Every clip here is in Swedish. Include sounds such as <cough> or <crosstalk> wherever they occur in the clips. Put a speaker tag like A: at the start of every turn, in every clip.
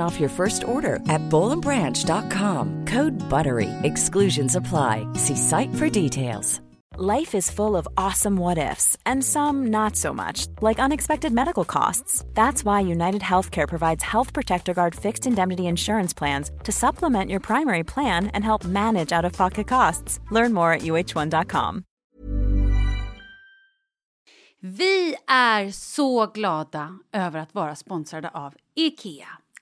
A: off your first order at bowlandbranch.com. Code BUTTERY. Exclusions apply. See site for details.
B: Life is full of awesome what ifs, and some not so much, like unexpected medical costs. That's why United Healthcare provides Health Protector Guard fixed indemnity insurance plans to supplement your primary plan and help manage out of pocket costs. Learn more at uh1.com.
C: Vi är så glada över att vara sponsrade av IKEA.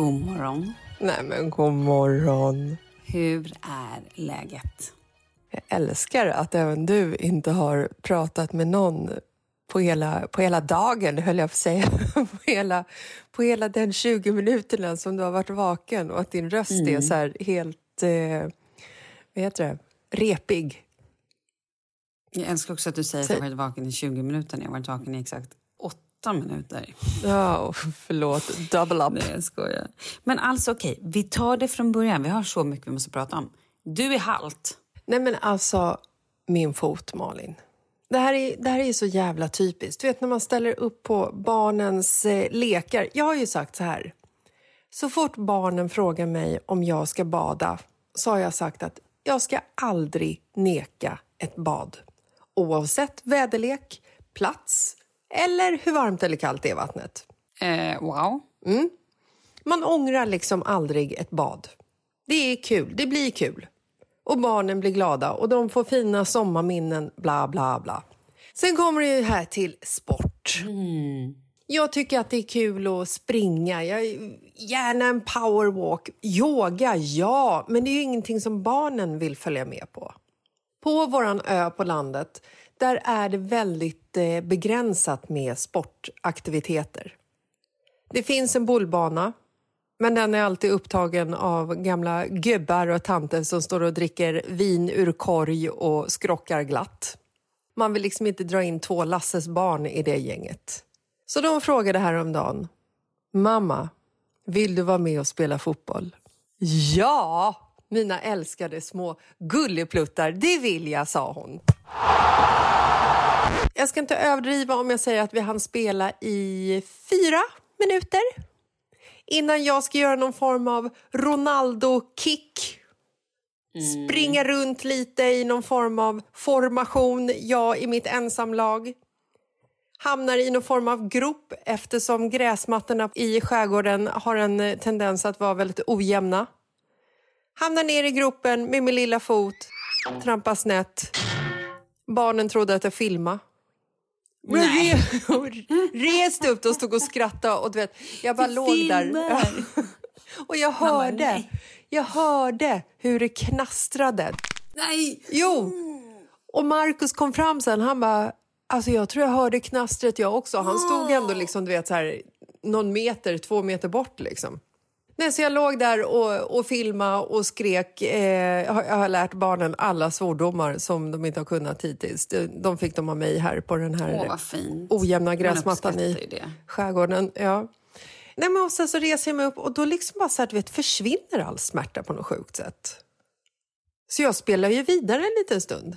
C: God morgon.
D: Nej men god morgon!
C: Hur är läget?
D: Jag älskar att även du inte har pratat med någon på hela, på hela dagen, höll jag på att säga. <laughs> på, hela, på hela den 20 minuterna som du har varit vaken och att din röst är så här helt, eh, vad heter det, repig.
E: Jag älskar också att du säger att jag har varit vaken i 20 minuter när jag varit vaken i exakt 8 minuter.
D: Ja, oh, förlåt. Double up.
E: Nej, jag skojar. Men alltså okej, vi tar det från början. Vi har så mycket vi måste prata om. Du är halt.
D: Nej men alltså, min fot Malin. Det här, är, det här är så jävla typiskt. Du vet när man ställer upp på barnens eh, lekar. Jag har ju sagt så här. Så fort barnen frågar mig om jag ska bada så har jag sagt att jag ska aldrig neka ett bad. Oavsett väderlek, plats eller hur varmt eller kallt det är vattnet.
E: Eh, wow.
D: Man ångrar liksom aldrig ett bad. Det är kul, det blir kul. Och barnen blir glada och de får fina sommarminnen, bla bla bla. Sen kommer det här till sport. Jag tycker att det är kul att springa, jag, gärna en powerwalk. Yoga, ja, men det är ingenting som barnen vill följa med på. På våran ö på landet där är det väldigt eh, begränsat med sportaktiviteter. Det finns en bollbana, men den är alltid upptagen av gamla gubbar och tanter som står och dricker vin ur korg och skrockar glatt. Man vill liksom inte dra in två Lasses barn i det gänget. Så de frågade häromdagen, mamma, vill du vara med och spela fotboll? Ja, mina älskade små gullepluttar, det vill jag, sa hon. Jag ska inte överdriva om jag säger att vi hann spela i fyra minuter innan jag ska göra någon form av Ronaldo-kick. Springa runt lite i någon form av formation, jag i mitt ensamlag. Hamnar i någon form av grop eftersom gräsmattorna i skärgården har en tendens att vara väldigt ojämna. Hamnar ner i gropen med min lilla fot, trampar snett. Barnen trodde att jag filmade. Men re, <laughs> reste upp och stod och skrattade och du vet, jag bara låg där. <laughs> och jag hörde, jag hörde hur det knastrade.
E: Nej!
D: Jo! Och Markus kom fram sen, han bara, alltså jag tror jag hörde knastret jag också. Han stod ändå liksom, du vet, så här, någon meter, två meter bort liksom. Nej, så jag låg där och, och filmade och skrek. Eh, jag har- jag har lärt barnen alla svordomar som de inte har kunnat hittills. De, de fick de av mig här på den här
E: Åh,
D: ojämna gräsmattan i
E: det.
D: skärgården. Ja. Nej, men och sen så reser jag mig upp och då liksom bara så här, du vet, försvinner all smärta på något sjukt sätt. Så jag spelar ju vidare en liten stund.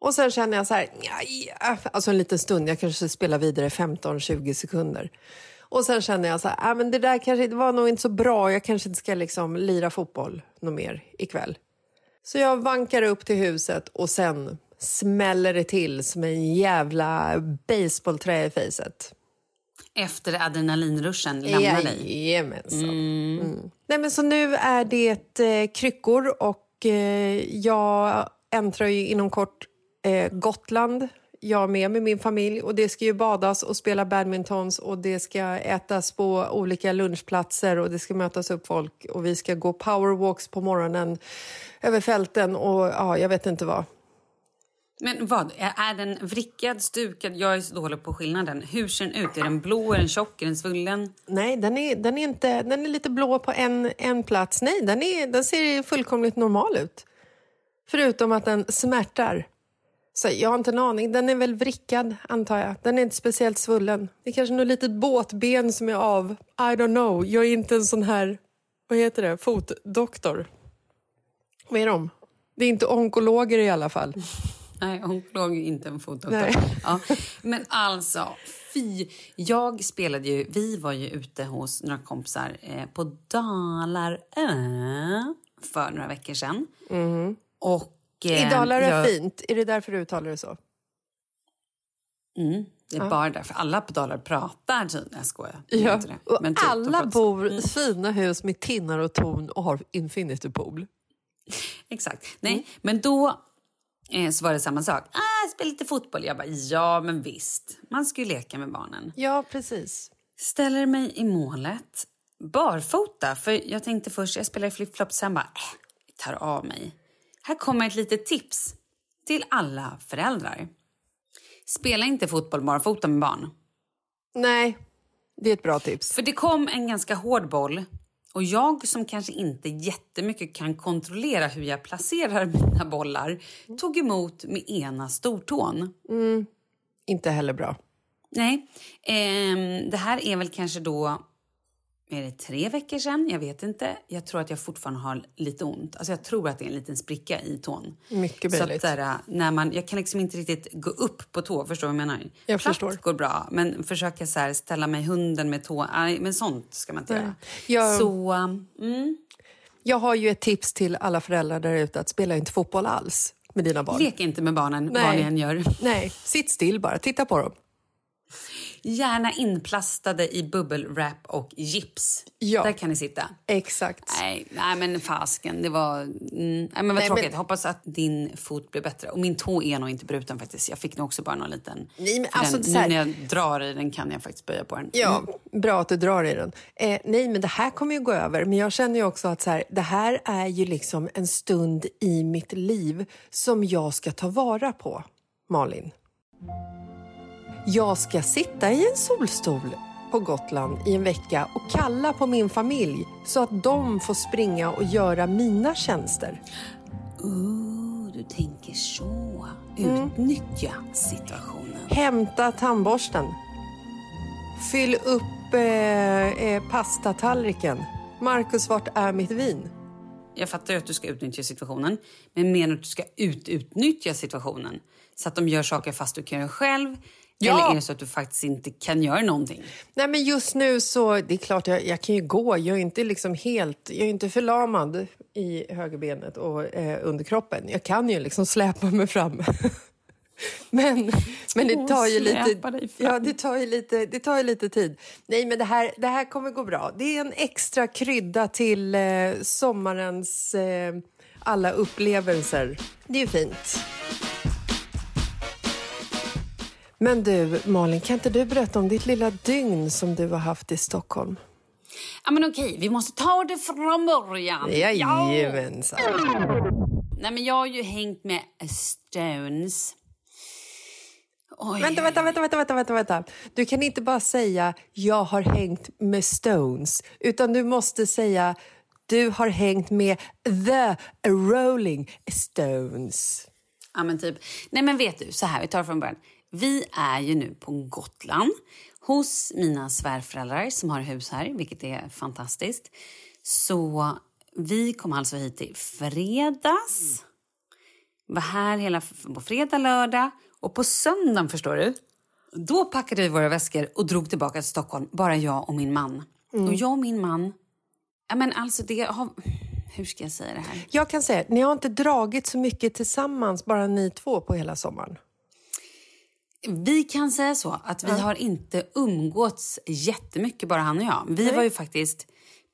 D: Och sen känner jag så här, nej, alltså en liten stund, jag kanske spelar vidare 15-20 sekunder. Och sen känner jag så här, ah, men det där kanske det var nog inte så bra, jag kanske inte ska liksom lira fotboll något mer ikväll. Så jag vankar upp till huset och sen smäller det till som en jävla baseballträ i facet.
E: Efter adrenalinruschen lämnar dig.
D: Jajamensan. Mm. Nej, men så nu är det eh, kryckor och eh, jag äntrar ju inom kort eh, Gotland. Jag med med min familj och det ska ju badas och spela badmintons och det ska ätas på olika lunchplatser och det ska mötas upp folk och vi ska gå powerwalks på morgonen över fälten och ja, jag vet inte vad.
E: Men vad? Är den vrickad, stukad? Jag är så dålig på skillnaden. Hur ser den ut? Är den blå? Är den tjock? Är den svullen?
D: Nej, den är, den är, inte, den är lite blå på en, en plats. Nej, den, är, den ser fullkomligt normal ut. Förutom att den smärtar. Så jag har inte en aning. Den är väl vrickad, antar jag. Den är inte speciellt svullen. Det är kanske något litet båtben som är av. I don't know. Jag är inte en sån här, vad heter det, fotdoktor. Vad är de? Det är inte onkologer i alla fall. <laughs>
E: Nej, onkolog är inte en fotdoktor. <laughs> Ja. Men alltså, fy. Jag spelade ju... Vi var ju ute hos några kompisar eh, på Dalarö för några veckor sedan. Och... eh,
D: I Dalarö är
E: jag-
D: fint. Är det därför du uttalar det så?
E: Mm, det är bara därför. Alla på Dalarö pratar tydligen. Jag skojar.
D: Ja. Och
E: typ,
D: alla bor i fina hus med tinnar och torn och har infinity pool.
E: Exakt. Nej, men då eh, så var det samma sak. Ah, spela lite fotboll. Jag bara, ja men visst. Man ska ju leka med barnen.
D: Ja, precis.
E: Ställer mig i målet barfota. För jag tänkte först, jag spelar flipflops, sen bara, jag tar av mig. Här kommer ett litet tips till alla föräldrar. Spela inte fotboll barfota med barn.
D: Nej, det är ett bra tips.
E: För det kom en ganska hård boll och jag som kanske inte jättemycket kan kontrollera hur jag placerar mina bollar tog emot med ena stortån.
D: Inte heller bra.
E: Nej, ehm, det här är väl kanske då är det tre veckor sedan? Jag vet inte. Jag tror att jag fortfarande har lite ont. Alltså jag tror att det är en liten spricka i tån.
D: Mycket
E: Så att
D: möjligt.
E: där, när man, jag kan liksom inte riktigt gå upp på tå. Förstår du vad jag menar?
D: Jag
E: Platt
D: förstår.
E: går bra, men försöka så här, ställa mig hunden med tå. Nej, men sånt ska man inte göra.
D: Jag-
E: Så, mm,
D: Jag har ju ett tips till alla föräldrar där ute att spela inte fotboll alls med dina barn.
E: lek inte med barnen
D: Nej.
E: vad ni än gör.
D: Nej, sitt still bara. Titta på dem.
E: Gärna inplastade i bubbelwrap och gips.
D: Ja.
E: Där kan ni sitta.
D: Exakt.
E: Nej, nej men fasken, det var... Mm, nej, men vad
D: Nej,
E: tråkigt.
D: men-
E: hoppas att din fot blir bättre. Och min tå är nog inte bruten faktiskt. Jag fick nog också bara någon liten...
D: Nej, men alltså,
E: den,
D: här-
E: Nu när jag drar i den kan jag faktiskt böja på den.
D: Ja, bra att du drar i den. Eh, nej, men det här kommer ju gå över. Men jag känner ju också att så här, det här är ju liksom en stund i mitt liv som jag ska ta vara på. Malin. Jag ska sitta i en solstol på Gotland i en vecka och kalla på min familj så att de får springa och göra mina tjänster.
E: Oh, du tänker så. Utnyttja situationen.
D: Hämta tandborsten. Fyll upp eh, eh, pastatallriken. Marcus, vart är mitt vin?
E: Jag fattar att du ska utnyttja situationen, men menar du att du ska ututnyttja situationen? Så att de gör saker fast du kan göra själv?
D: Ja.
E: Eller är det så att du faktiskt inte kan göra någonting?
D: Nej, men just nu så, det är klart jag, jag kan ju gå. Jag är inte liksom helt, jag är inte förlamad i högerbenet och eh, underkroppen. Jag kan ju liksom släpa mig fram. <laughs> men, men det tar ju lite, ja, det tar ju lite, det tar ju lite tid. Nej, men det här, det här kommer gå bra. Det är en extra krydda till eh, sommarens eh, alla upplevelser. Det är ju fint. Men du, Malin, kan inte du berätta om ditt lilla dygn som du har haft i Stockholm?
E: Ja, men okej, vi måste ta det från början.
D: Jajamensan.
E: Nej, men jag har ju hängt med Stones. Oj.
D: Vänta, vänta, vänta, vänta, vänta, vänta, vänta. Du kan inte bara säga jag har hängt med Stones, utan du måste säga du har hängt med the Rolling Stones.
E: Ja, men typ. Nej, men vet du, så här, vi tar det från början. Vi är ju nu på Gotland hos mina svärföräldrar som har hus här, vilket är fantastiskt. Så vi kom alltså hit i fredags. Var här hela på fredag, lördag och på söndagen, förstår du. Då packade vi våra väskor och drog tillbaka till Stockholm, bara jag och min man. Och jag och min man, ja men alltså det har... Hur ska jag säga det här?
D: Jag kan säga, ni har inte dragit så mycket tillsammans, bara ni två, på hela sommaren.
E: Vi kan säga så, att vi har inte umgåtts jättemycket, bara han och jag. Vi var ju faktiskt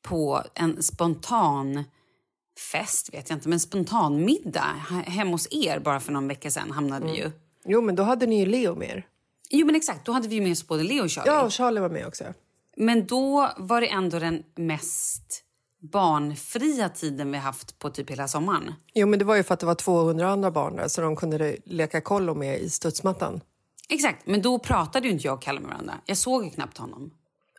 E: på en spontan fest, vet jag inte, men spontan middag he- hemma hos er bara för någon vecka sedan hamnade vi ju.
D: Jo, men då hade ni ju Leo med er.
E: Jo men exakt, då hade vi ju med oss både Leo och Charlie.
D: Ja, och Charlie var med också.
E: Men då var det ändå den mest barnfria tiden vi haft på typ hela sommaren.
D: Jo, men det var ju för att det var 200 andra barn där så de kunde leka kollo med i studsmattan.
E: Exakt, men då pratade ju inte jag och Kalle med varandra. Jag såg ju knappt honom.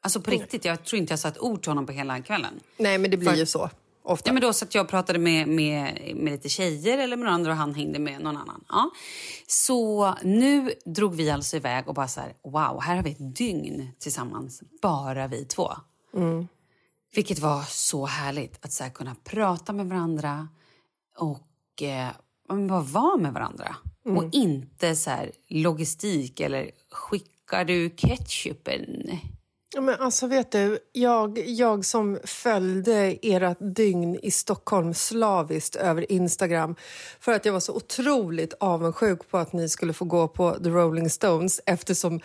E: Alltså på riktigt, jag tror inte jag sa ett ord till honom på hela kvällen.
D: Nej, men det blir
E: För-
D: ju så. Ofta.
E: Ja, men då satt jag och pratade med, med, med lite tjejer eller med några andra och han hängde med någon annan. Ja. Så nu drog vi alltså iväg och bara så här, wow, här har vi ett dygn tillsammans, bara vi två. Vilket var så härligt att så kunna prata med varandra och eh, bara vara med varandra. Och inte så här logistik eller skickar du ketchupen?
D: Men alltså vet du, jag, jag som följde ert dygn i Stockholm slaviskt över Instagram för att jag var så otroligt avundsjuk på att ni skulle få gå på The Rolling Stones eftersom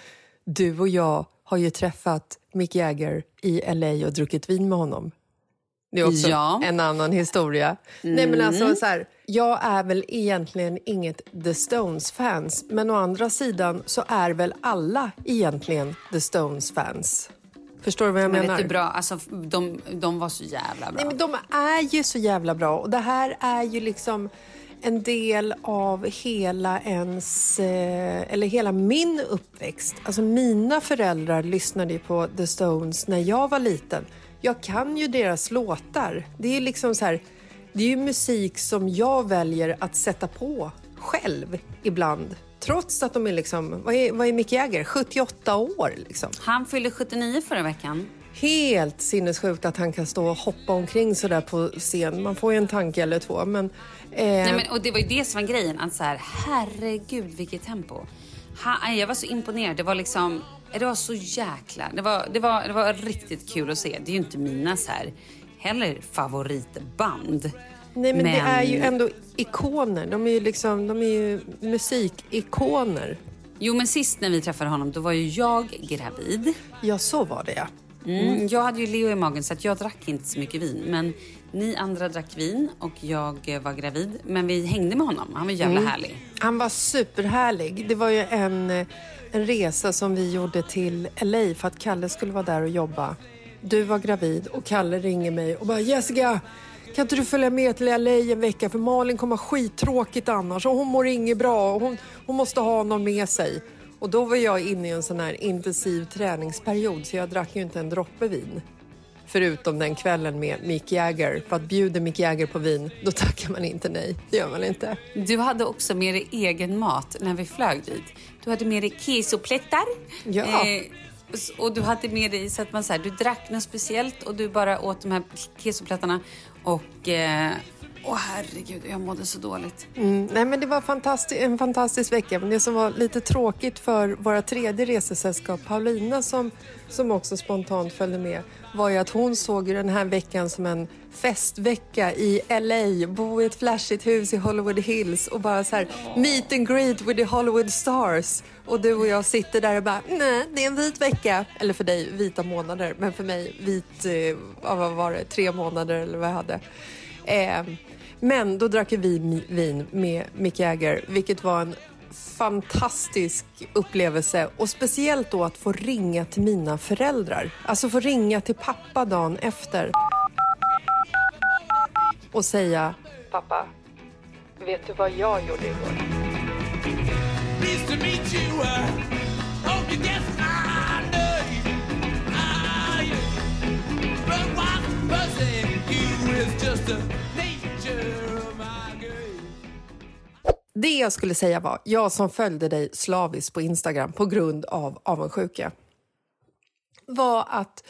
D: du och jag har ju träffat Mick Jagger i LA och druckit vin med honom. Det är också
E: Ja.
D: en annan historia. Nej, men alltså, så här, jag är väl egentligen inget The Stones-fans men å andra sidan så är väl alla egentligen The Stones-fans. Förstår du vad jag
E: Men
D: menar?
E: vet du bra, alltså, de, de var så jävla bra.
D: Nej, men de är ju så jävla bra. Och det här är ju liksom en del av hela ens, eh, eller hela min uppväxt. Alltså mina föräldrar lyssnade ju på The Stones när jag var liten. Jag kan ju deras låtar. Det är liksom så här, det är ju musik som jag väljer att sätta på själv ibland. Trots att de är liksom, vad är, vad är Mick Jagger? 78 år liksom.
E: Han fyllde 79 förra veckan.
D: Helt sinnessjukt att han kan stå och hoppa omkring så där på scen. Man får ju en tanke eller två. Men, eh,
E: Nej, men, och det var ju det som var grejen. Att så här, herregud vilket tempo. Ha, jag var så imponerad. Det var liksom, det var så jäkla, det var, det var, det var riktigt kul att se. Det är ju inte mina så här, heller favoritband.
D: nej, men, det är ju ändå ikoner. De är ju, liksom, de är ju musikikoner.
E: Jo men sist när vi träffade honom då var ju jag gravid.
D: Ja, så var det ja.
E: Mm. Jag hade ju Leo i magen så att jag drack inte så mycket vin. Men ni andra drack vin och jag eh, var gravid. Men vi hängde med honom. Han var jävla härlig.
D: Han var superhärlig. Det var ju en, eh, en resa som vi gjorde till LA för att Kalle skulle vara där och jobba. Du var gravid och Kalle ringer mig och bara Jessica, kan inte du följa med till LA en vecka för Malin kommer ha skittråkigt annars och hon mår inget bra och hon, hon måste ha någon med sig. Och då var jag inne i en sån här intensiv träningsperiod så jag drack ju inte en droppe vin. Förutom den kvällen med Mick Jagger. För att bjuder Mick Jagger på vin, då tackar man inte nej. Det gör man inte.
E: Du hade också med dig egen mat när vi flög dit. Du hade med dig kesoplättar.
D: Ja.
E: Eh, och du hade med dig så att man så här, du drack något speciellt och du bara åt de här kesoplättarna och eh, Åh herregud, jag mådde så dåligt.
D: Mm, nej, men det var fantastisk, en fantastisk vecka. Men det som var lite tråkigt för våra tredje resesällskap, Paulina som, som också spontant följde med, var ju att hon såg den här veckan som en festvecka i LA, bo i ett flashigt hus i Hollywood Hills och bara så här meet and greet with the Hollywood stars. Och du och jag sitter där och bara, nej, det är en vit vecka. Eller för dig vita månader, men för mig vit, eh, vad var det, tre månader eller vad jag hade. Eh, men då drack vi vin med Mick Jagger, vilket var en fantastisk upplevelse. Och speciellt då att få ringa till mina föräldrar. Alltså få ringa till pappa dagen efter. Och säga Pappa, vet du vad jag gjorde igår? Pleased det jag skulle säga var, jag som följde dig slaviskt på Instagram på grund av avundsjuka, var att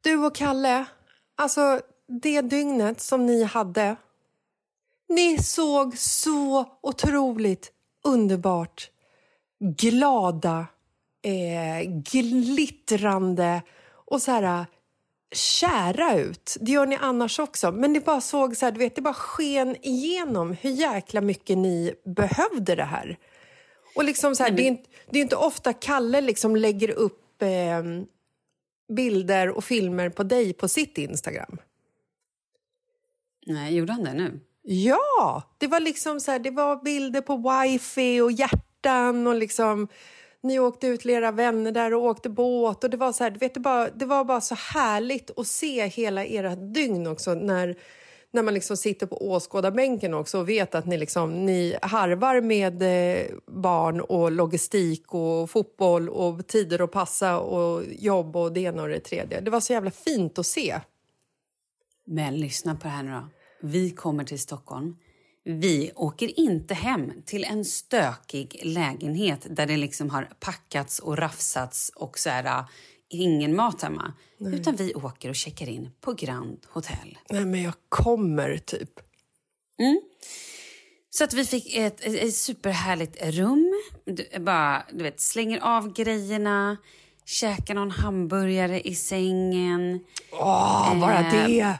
D: du och Kalle, alltså det dygnet som ni hade, ni såg så otroligt underbart glada, eh, glittrande och så här kära ut. Det gör ni annars också. Men det bara såg så här, du vet, det bara sken igenom hur jäkla mycket ni behövde det här. Och liksom så här, det, är inte, det är inte ofta Kalle liksom lägger upp eh, bilder och filmer på dig på sitt Instagram.
E: Nej, gjorde han det nu?
D: Ja! Det var liksom så här, det var bilder på wifi och hjärtan och liksom ni åkte ut till era vänner där och åkte båt. Och det var så här, vet du, bara, det var bara så härligt att se hela era dygn också när, när man liksom sitter på åskådarbänken också och vet att ni, liksom, ni harvar med eh, barn och logistik och fotboll och tider att passa och jobb och det ena och det tredje. Det var så jävla fint att se.
E: Men lyssna på det här nu då. Vi kommer till Stockholm. Vi åker inte hem till en stökig lägenhet där det liksom har packats och rafsats och så här, äh, ingen mat hemma. Nej. Utan vi åker och checkar in på Grand Hotel.
D: Nej, men jag kommer, typ.
E: Mm. Så att vi fick ett, ett, superhärligt rum. Du, bara, du vet, slänger av grejerna, käkar någon hamburgare i sängen.
D: Åh, bara eh, det!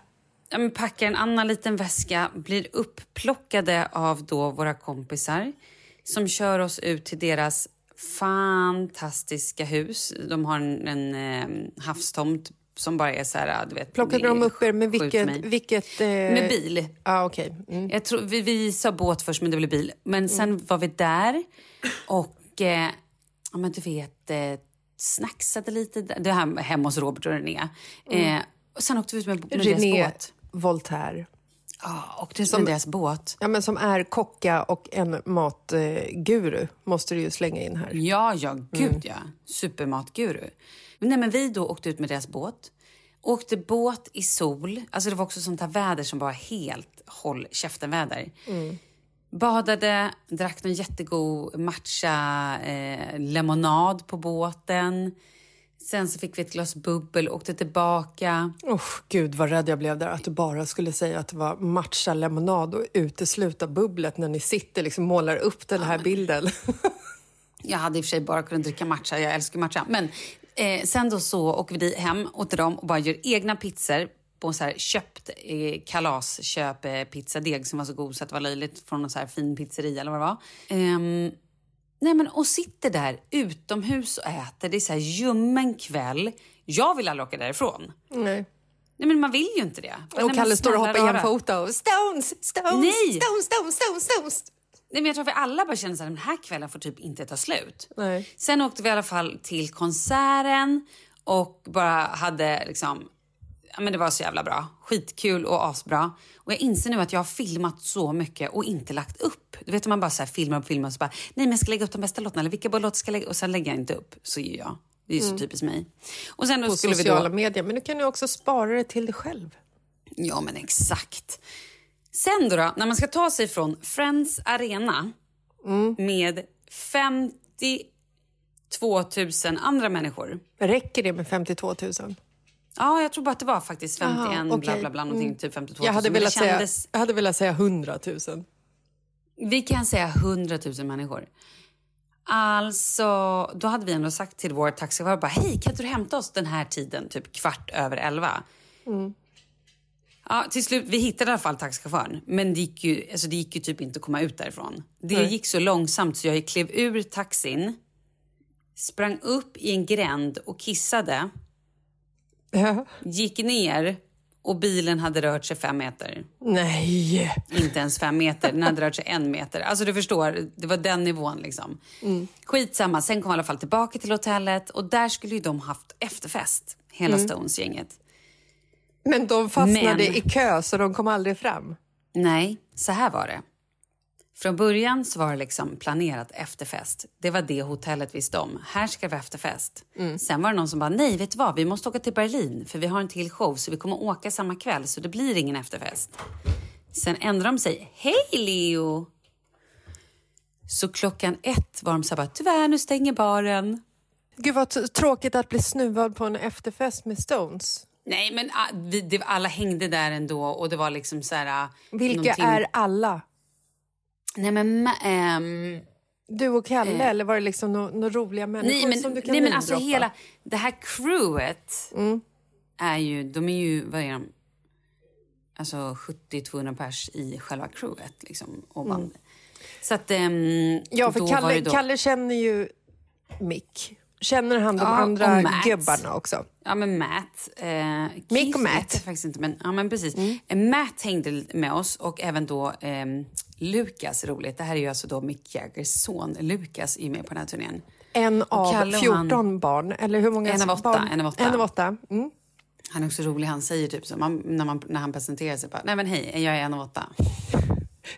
E: Packar en annan liten väska, blir uppplockade av då våra kompisar som kör oss ut till deras fantastiska hus. De har en, en eh, havstomt som bara är så här, du vet.
D: Plockade de upp er med vilket... vilket eh...
E: Med bil.
D: Ah, okay. Mm.
E: Jag tror, vi, vi sa båt först, men det blev bil. Men sen mm. var vi där och, eh, ja men du vet, eh, snacksade lite. Det här hemma hos Robert och René. Mm. Eh, och sen åkte vi ut med, med René, deras båt.
D: Voltaire.
E: Ja, och det som, deras båt.
D: Ja, men som är kocka och en matguru, måste du ju slänga in här.
E: Ja, ja, gud mm. ja. Supermatguru. Nej, men vi då åkte ut med deras båt. Åkte båt i sol. Alltså det var också sånt här väder som var helt håll käften-väder. Mm. Badade, drack någon jättegod matcha eh, lemonad på båten. Sen så fick vi ett glas bubbel och åkte tillbaka.
D: Oh, Gud vad rädd jag blev där att du bara skulle säga att det var matcha lemonad och utesluta bubblet när ni sitter liksom målar upp den här bilden. <laughs>
E: jag hade i och för sig bara kunnat dricka matcha, jag älskar matcha. Men eh, sen då så åker vi hem åt dem och bara gör egna pizzor på så här köpt eh, kalasköp eh, pizzadeg som var så god så att det var löjligt från en så här fin pizzeria eller vad det var. Um, Nej, men och sitter där utomhus och äter. Det är så här ljummen kväll. Jag vill aldrig åka därifrån.
D: Nej.
E: Nej, men man vill ju inte det.
D: Och Nej, Kalle står och hoppar jämfota och stones, stones, Nej. stones, stones, stones, stones.
E: Nej, men jag tror att vi alla bara känner att den här kvällen får typ inte ta slut.
D: Nej.
E: Sen åkte vi i alla fall till konserten och bara hade liksom men det var så jävla bra. Skitkul och asbra. Och jag inser nu att jag har filmat så mycket och inte lagt upp. Du vet man bara så här filmar och filmar och så bara, nej men jag ska lägga upp de bästa låtarna eller vilka låtar ska jag lägga och sen lägger jag inte upp. Så gör jag. Det är ju så typiskt mig. Och sen
D: På
E: skulle
D: sociala
E: då,
D: medier. Men du kan ju också spara det till dig själv.
E: Ja men exakt. Sen då, då när man ska ta sig från Friends Arena med 52 000 andra människor.
D: Räcker det med 52 000?
E: Ja, jag tror bara att det var faktiskt 51,
D: Aha,
E: bla
D: okej.
E: bla bla, någonting, typ 52 000.
D: Jag hade, velat säga,
E: kändes-
D: jag hade velat säga 100 000.
E: Vi kan säga 100 000 människor. Alltså, då hade vi ändå sagt till vår taxichaufför bara, hej, kan inte du hämta oss den här tiden, typ kvart över elva? Ja, till slut, vi hittade i alla fall taxichauffören, men det gick ju, alltså, det gick ju typ inte att komma ut därifrån. Det
D: Nej.
E: gick så långsamt så jag klev ur taxin, sprang upp i en gränd och kissade. Gick ner och bilen hade rört sig fem meter.
D: Nej!
E: Inte ens fem meter, den hade rört sig en meter. Alltså du förstår, det var den nivån liksom. Skitsamma, sen kom vi i alla fall tillbaka till hotellet och där skulle ju de haft efterfest, hela Stones-gänget.
D: Men de fastnade
E: Men-
D: i kö så de kom aldrig fram.
E: Nej, så här var det. Från början så var det liksom planerat efterfest. Det var det hotellet visste om. Här ska vi ha efterfest. Sen var det någon som bara, nej vet du vad, vi måste åka till Berlin för vi har en till show så vi kommer åka samma kväll så det blir ingen efterfest. Sen ändrade de sig. Hej Leo! Så klockan ett var de så här bara, tyvärr nu stänger baren.
D: Gud vad tråkigt att bli snuvad på en efterfest med Stones.
E: Nej men ah, alla hängde där ändå och det var liksom så här... ah,
D: Vilka
E: någonting-
D: är alla?
E: Nej men... ehm,
D: Du och Kalle eller var det liksom några no, roliga människor
E: Nej men,
D: som du kan
E: nej, men alltså hela det här crewet
D: Mm.
E: är ju, de är ju, vad är de? Alltså 70-200 pers i själva crewet liksom och band. Så att
D: Mm. Ja, för Kalle,
E: då,
D: Kalle känner ju Mick. Känner han de
E: Ja,
D: andra gubbarna också?
E: Ja men Matt. Eh,
D: Mick och Matt. Mm.
E: faktiskt inte men, ja, men precis. Eh, Matt hängde med oss och även då ehm, Lukas, roligt. Det här är ju alltså då Mick Jaggers son. Lukas är med på den här turnén.
D: En av
E: Kalle och
D: 14
E: han-
D: barn, eller hur många
E: En av åtta,
D: barn?
E: en av åtta.
D: En av åtta. Mm.
E: Han är också rolig. Han säger typ så, man, när, man, när han presenterar sig bara, nej men hej, jag är en av åtta.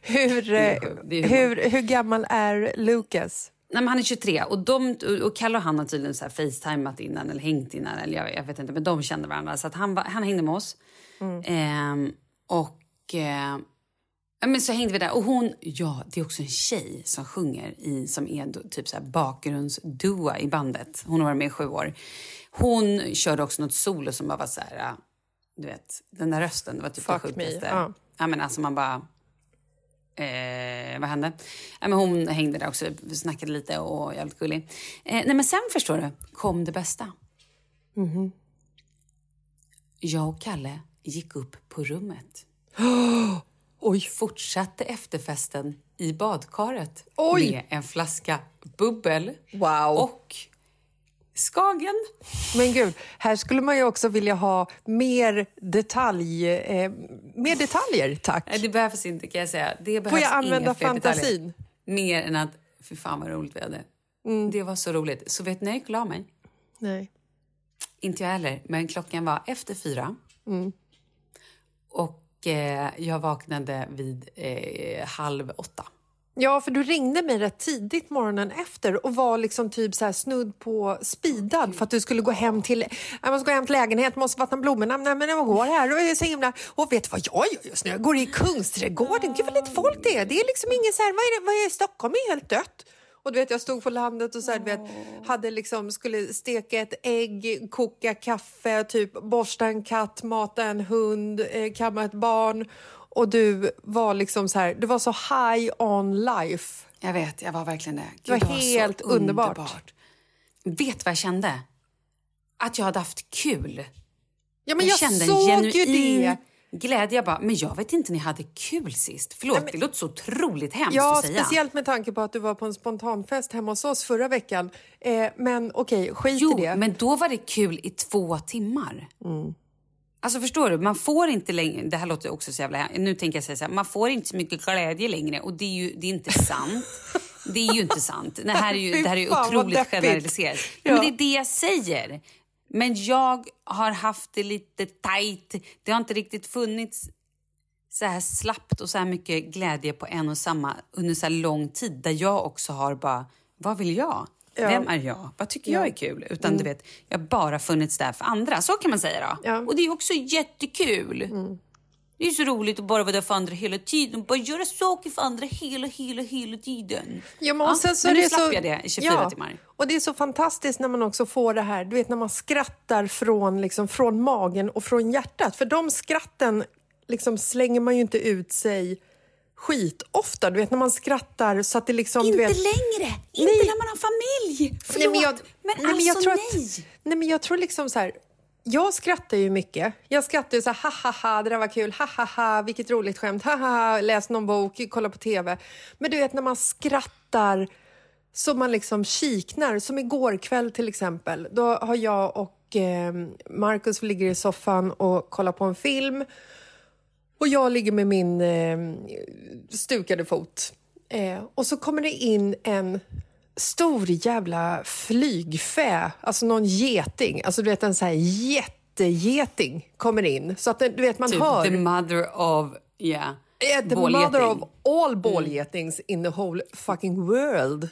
D: Hur, eh, hur, hur gammal är Lucas?
E: Nej, men han är 23 och, de, och Kalle och han har tydligen så här facetimat innan eller hängt innan. Eller jag, jag vet inte, men de kände varandra. Så att han, var- han hängde med oss. Ehm, och eh, men så hängde vi där. Och hon, ja, det är också en tjej som sjunger i, som är typ så här bakgrundsdua i bandet. Hon har varit med i sju år. Hon körde också något solo som bara var så här, ah, du vet, den där rösten, det var typ
D: Fuck
E: det
D: me,
E: sjukaste.
D: ja.
E: Ja, men alltså man bara... Eh, vad hände? Ja, men hon hängde där också, snackade lite och var jävligt gullig. Eh, nej, men sen förstår du, kom det bästa. Jag och Kalle gick upp på rummet. <gasps>
D: Oj.
E: Fortsatte efterfesten i badkaret
D: Oj.
E: med en flaska bubbel
D: Wow.
E: och Skagen.
D: Men gud, här skulle man ju också vilja ha mer, detalj, eh, mer detaljer, tack.
E: Nej, det behövs inte kan jag säga. Det behövs
D: Får jag använda fantasin?
E: Mer än att, fy fan vad roligt vi hade. Det var så roligt. Så vet ni när jag gick och la mig?
D: Nej.
E: Inte jag heller, men klockan var efter fyra.
D: Mm.
E: Och eh, jag vaknade vid eh, halv åtta.
D: Ja, för du ringde mig rätt tidigt morgonen efter och var liksom typ så här snudd på speedad för att du skulle gå hem till, jag måste gå hem till lägenhet, måste vattna blommorna. Nej, men jag går här och är så himla... Och vet du vad jag gör just nu? Jag går i Kungsträdgården. Gud vad lite folk det är. Det är liksom ingen så här, vad är det, vad är Stockholm är helt dött. Och du vet, jag stod på landet och så här, du vet, hade liksom, skulle steka ett ägg, koka kaffe, typ borsta en katt, mata en hund, eh, kamma ett barn. Och du var liksom så här, du var så high on life.
E: Jag vet, jag var verkligen det.
D: Det var
E: så
D: helt underbart.
E: Vet vad jag kände? Att jag hade haft kul.
D: Ja, men
E: jag,
D: jag,
E: kände en
D: såg ju
E: genuin
D: det.
E: glädje. Jag bara, men jag vet inte ni hade kul sist. Förlåt, det låter så otroligt hemskt
D: Ja,
E: att säga.
D: speciellt med tanke på att du var på en spontanfest hemma hos oss förra veckan. Eh, men okej, skit
E: Jo,
D: i det.
E: men då var det kul i två timmar.
D: Mm.
E: Alltså förstår du, man får inte längre, det här låter också så jävla, nu tänker jag säga så här, man får inte så mycket glädje längre och det är ju det är inte sant. Det är ju inte sant. Det här är ju, <laughs> det här är ju otroligt generaliserat.
D: Ja.
E: Men det är det jag säger. Men jag har haft det lite tajt. Det har inte riktigt funnits så här slappt och så här mycket glädje på en och samma under så lång tid där jag också har bara, vad vill jag?
D: Ja.
E: Vem är jag? Vad tycker jag är kul? Utan du vet, jag har bara funnits där för andra. Så kan man säga då.
D: Ja.
E: Och det är också jättekul. Det är så roligt att bara vara där för andra hela tiden. Bara göra saker för andra hela, hela, hela tiden.
D: Ja, men, och sen så
E: men nu
D: det
E: slapp
D: så,
E: jag det i 24
D: ja,
E: timmar.
D: Och det är så fantastiskt när man också får det här, du vet när man skrattar från, liksom, från magen och från hjärtat. För de skratten liksom, slänger man ju inte ut sig skitofta. Du vet när man skrattar så att det liksom...
E: Inte
D: vet,
E: längre! Inte
D: Nej.
E: när man har familj! Förlåt,
D: Nej, men jag,
E: men
D: nej, men
E: alltså
D: jag tror
E: nej!
D: Att, nej, men jag tror liksom så här... Jag skrattar ju mycket. Jag skrattar ju så här, ha ha ha, det där var kul, ha ha ha, vilket roligt skämt, ha ha ha, läs någon bok, kolla på tv. Men du vet när man skrattar så man liksom kiknar, som igår kväll till exempel. Då har jag och eh, Markus ligger i soffan och kollar på en film. Och jag ligger med min eh, stukade fot. Eh, och så kommer det in en stor jävla flygfä, alltså någon geting. Alltså du vet en sån här jättegeting kommer in. Så att den- du vet man
E: Typ
D: hör...
E: the mother of, yeah,
D: Yeah, the
E: bålgeting.
D: mother of all bålgetings in the whole fucking world.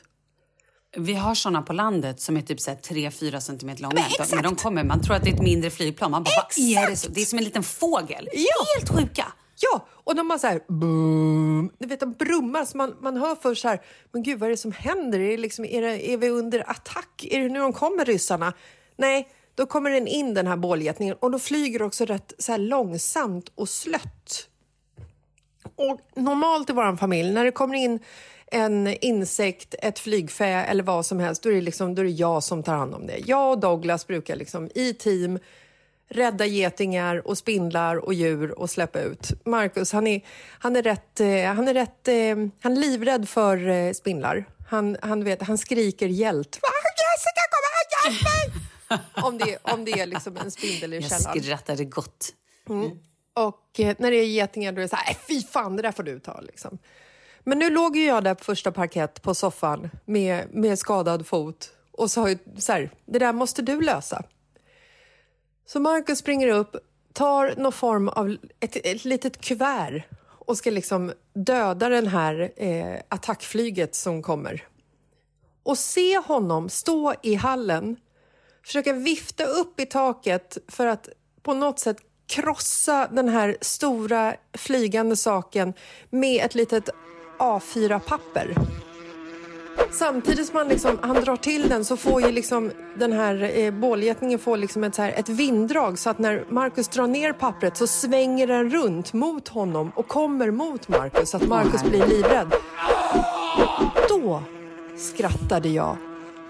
E: Vi har såna på landet som är typ 3-4 centimeter långa.
D: Men
E: De-
D: exakt!
E: När de kommer, man tror att det är ett mindre flygplan. Man bara, är det? Så? Det är som en liten fågel.
D: Ja.
E: Helt sjuka!
D: Ja, och de har så här... Boom. Du vet, de brummar så man, man hör först så här... Men gud, vad är det som händer? Är, det liksom, är, det, är vi under attack? Är det nu de kommer, ryssarna? Nej, då kommer den in, den här bålgetningen. Och då flyger också rätt så långsamt och slött. Och normalt i vår familj, när det kommer in en insekt, ett flygfä eller vad som helst, då är det, liksom, då är det jag som tar hand om det. Jag och Douglas brukar liksom i team rädda getingar och spindlar och djur och släppa ut. Marcus, han är, han är rätt, eh, han är rätt, eh, han är livrädd för eh, spindlar. Han, han, vet, han skriker hjält. "Ah, Jessica, kom här, hjälp mig! <laughs> om, det, om det är liksom en spindel i
E: Jag
D: källaren.
E: skrattade gott.
D: Och eh, när det är getingar då är det så här, "Nej, fy fan, det där får du ta. Liksom. Men nu låg ju jag där på första parkett på soffan med, med skadad fot och sa ju så här, det där måste du lösa. Så Marcus springer upp, tar någon form av ett, ett litet kuvert och ska liksom döda den här eh, attackflyget som kommer. Och se honom stå i hallen, försöka vifta upp i taket för att på något sätt krossa den här stora flygande saken med ett litet A4-papper. Samtidigt som han, liksom, han drar till den så får ju liksom den här eh, bålgetningen får liksom ett, så här, ett vinddrag så att när Marcus drar ner pappret så svänger den runt mot honom och kommer mot Marcus så att Marcus blir livrädd. Då skrattade jag.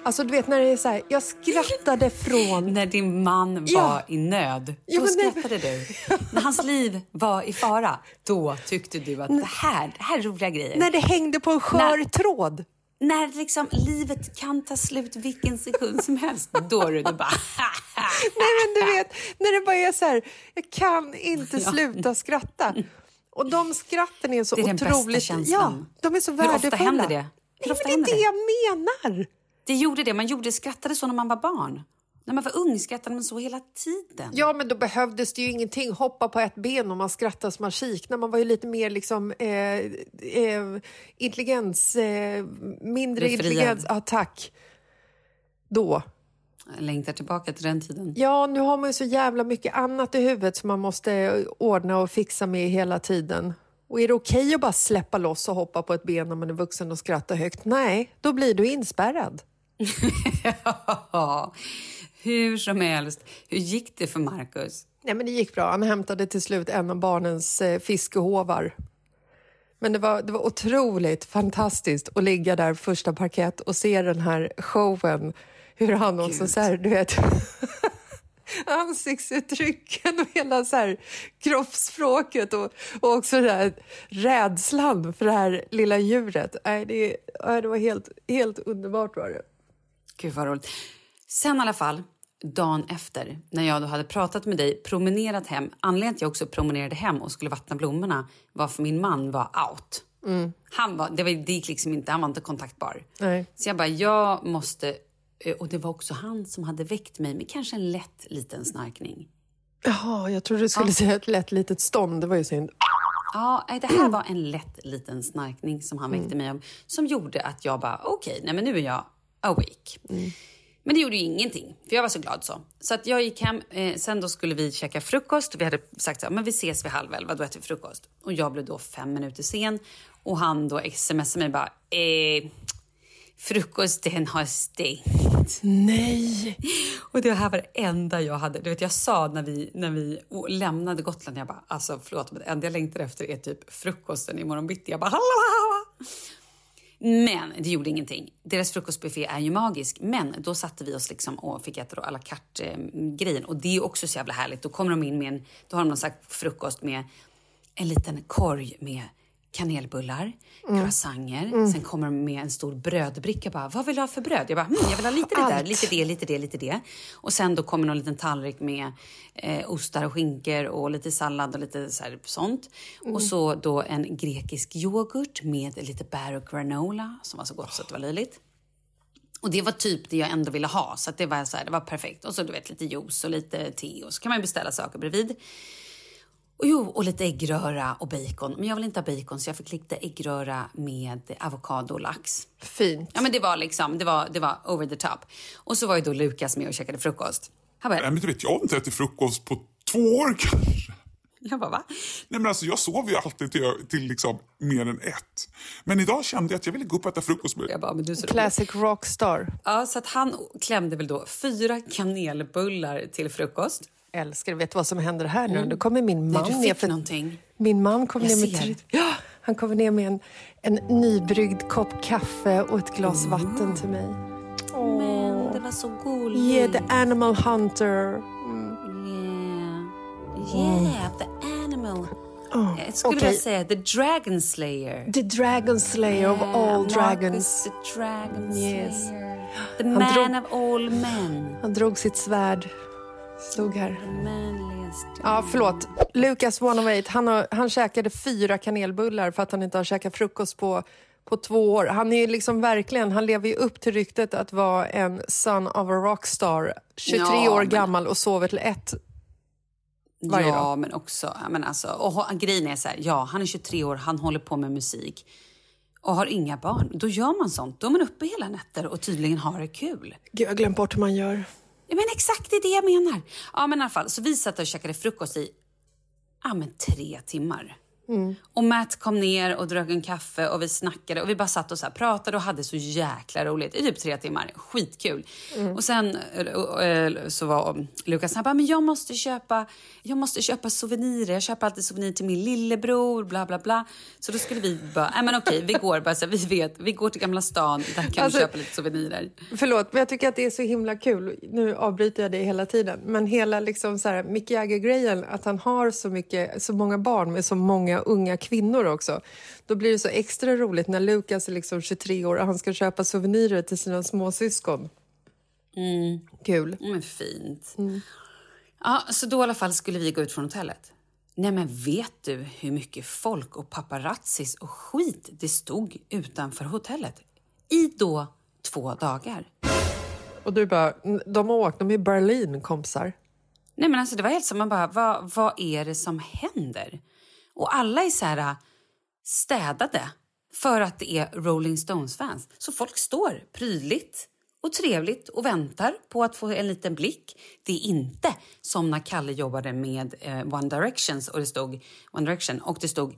D: Alltså du vet när det är så här, jag skrattade från...
E: När din man var
D: Ja.
E: i nöd,
D: Ja,
E: då
D: men nej,
E: skrattade du. När hans liv var i fara, då tyckte du att det här, det här är roliga grejer.
D: När det hängde på en skör
E: När-
D: tråd.
E: När liksom livet kan ta slut vilken sekund som helst, då är det du bara... <laughs>
D: Nej men du vet, när det bara är så här, jag kan inte
E: Ja.
D: sluta skratta. Och de skratten är så
E: Det är den bästa
D: otroligt...
E: känslan.
D: Ja, de är så
E: Hur ofta
D: värdefulla.
E: händer det? Hur ofta
D: men det är det jag menar.
E: Det gjorde det, man gjorde, skrattade så när man var barn. När man var ung skrattade man så hela tiden.
D: Ja, men då behövdes det ju ingenting. Hoppa på ett ben och man skrattade som man kiknade. Man var ju lite mer liksom eh, eh, intelligens, eh, mindre
E: Befriad.
D: intelligens. Ja, tack. Då.
E: Jag längtar tillbaka till den tiden.
D: Ja, nu har man ju så jävla mycket annat i huvudet som man måste ordna och fixa med hela tiden. Och är det okej att bara släppa loss och hoppa på ett ben när man är vuxen och skratta högt? Nej, då blir du inspärrad. <laughs>
E: Ja, hur som helst. Hur gick det för Marcus?
D: Nej, men det gick bra. Han hämtade till slut en av barnens eh, fiskehovar. Men det var, det var otroligt fantastiskt att ligga där första parkett och se den här showen. Hur han också
E: Gud.
D: så här, du vet... <laughs> ansiktsuttrycken och hela så här kroppsspråket och, och också den här rädslan för det här lilla djuret. Nej, det, nej, det var helt, helt underbart var det.
E: Gud vad roligt. Sen i alla fall, dagen efter, när jag då hade pratat med dig, promenerat hem. Anledningen till att jag också promenerade hem och skulle vattna blommorna var för min man var out. Han var, det, var, det gick liksom inte, han var inte kontaktbar.
D: Nej.
E: Så jag bara, jag måste Eh, Och det var också han som hade väckt mig med kanske en lätt liten snarkning.
D: Jaha, jag trodde du skulle säga ett lätt litet stånd. Det var ju synd.
E: Ja, det här var en lätt liten snarkning som han väckte mig om. Som gjorde att jag bara, okej, nej men nu är jag awake. Men det gjorde ju ingenting, för jag var så glad så. Så att jag gick hem, eh, sen då skulle vi käka frukost. Vi hade sagt så här, men vi ses vid halv elva, då äter vi frukost. Och jag blev då fem minuter sen. Och han då smsade mig bara, eh, frukosten har stängt.
D: Nej!
E: Och det här var det enda jag hade. Du vet, jag sa när vi, när vi lämnade Gotland, jag bara, alltså förlåt, men det enda jag längtar efter är typ frukosten imorgon bitti. Jag bara, hallå! Men det gjorde ingenting. Deras frukostbuffé är ju magisk. Men då satte vi oss liksom och fick äta då à la carte-grejen. Eh, och det är också så jävla härligt. Då kommer de in med en, då har de någon slags frukost med en liten korg med kanelbullar, croissanter. Sen kommer de med en stor brödbricka. Bara, Vad vill du ha för bröd? Jag bara, hm, jag vill ha lite det där, lite det, lite det, lite det. Och sen då kommer någon liten tallrik med eh, ostar och skinkor och lite sallad och lite så här, sånt. Och så då en grekisk yoghurt med lite bär och granola som var så gott så att det var löjligt. Och det var typ det jag ändå ville ha, så det var så här, det var perfekt. Och så du vet lite juice och lite te och så kan man beställa saker bredvid. Och jo, och lite äggröra och bacon. Men jag vill inte ha bacon så jag fick lite äggröra med avokado och lax.
D: Fint.
E: Ja men det var liksom, det var, det var over the top. Och så var ju då Lukas med och käkade frukost. Han bara,
F: Nej, men du vet, jag har inte ätit frukost på två år kanske.
E: jag bara va?
F: Nej, men alltså, jag sover ju alltid till, till liksom mer än ett. Men idag kände jag att jag ville gå upp och äta frukost med
E: Jag bara, men du så.
D: Classic rockstar.
E: Ja, så att han klämde väl då fyra kanelbullar till frukost.
D: Älskar, vet du vad som händer här nu? Då kommer min
E: Nej,
D: man
E: du
D: ner för-
E: någonting.
D: Min man kom
E: Jag
D: ner med
E: ser.
D: ja, han kommer ner med en, en nybryggd kopp kaffe och ett glas vatten till mig.
E: Men det var så gulligt.
D: Yeah, the animal hunter.
E: Yeah, yeah the animal. Jag skulle
D: okej.
E: vilja säga the dragon slayer.
D: The dragon slayer of
E: Yeah,
D: all
E: Marcus
D: dragons.
E: the dragon
D: Yes.
E: slayer. The man
D: drog-
E: of all men.
D: Han drog sitt svärd. Stod här. Ja, förlåt. Lucas 108, han, har, han käkade fyra kanelbullar för att han inte har käkat frukost på, på två år. Han är ju liksom verkligen, han lever ju upp till ryktet att vara en son of a rockstar. 23
E: Ja,
D: år
E: men-
D: gammal och sover till ett. Varje
E: ja,
D: dag.
E: men också... ja, Men alltså, och grejen är så här, ja, han är 23 år, han håller på med musik och har inga barn. Då gör man sånt. Då är man uppe hela nätter och tydligen har det kul.
D: Gud, jag har glömt bort hur man gör.
E: Men exakt det är det jag menar. Ja, men i alla fall, så vi satt och käkade frukost i ja, men tre timmar. Och Matt kom ner och drack en kaffe och vi snackade och vi bara satt och så här pratade och hade så jäkla roligt i typ tre timmar. Skitkul. Och sen eh, eh, så var Lukas han bara, men jag måste köpa, jag måste köpa souvenirer. Jag köper alltid souvenir till min lillebror, bla bla bla. Så då skulle vi bara, nej men okej, vi går bara så här, vi vet, vi går till Gamla stan, där kan
D: Alltså-
E: vi köpa lite souvenirer.
D: Förlåt, men jag tycker att det är så himla kul. Nu avbryter jag dig hela tiden. Men hela liksom så här, Mick Jagger-grejen, att han har så, mycket, så många barn med så många unga kvinnor också. Då blir det så extra roligt när Lukas är liksom 23 år och han ska köpa souvenirer till sina småsyskon. Kul.
E: Mm, Men fint. Ja, så då i alla fall skulle vi gå ut från hotellet. Nej men vet du hur mycket folk och paparazzis och skit det stod utanför hotellet? I då två dagar.
D: Och du bara, de har åkt, de är i Berlin kompisar.
E: Nej men alltså det var helt som man bara, vad, vad är det som händer? Och alla är så här äh, städade för att det är Rolling Stones-fans. Så folk står prydligt och trevligt och väntar på att få en liten blick. Det är inte som när Kalle jobbade med eh, One Directions och det stod One Direction och det stod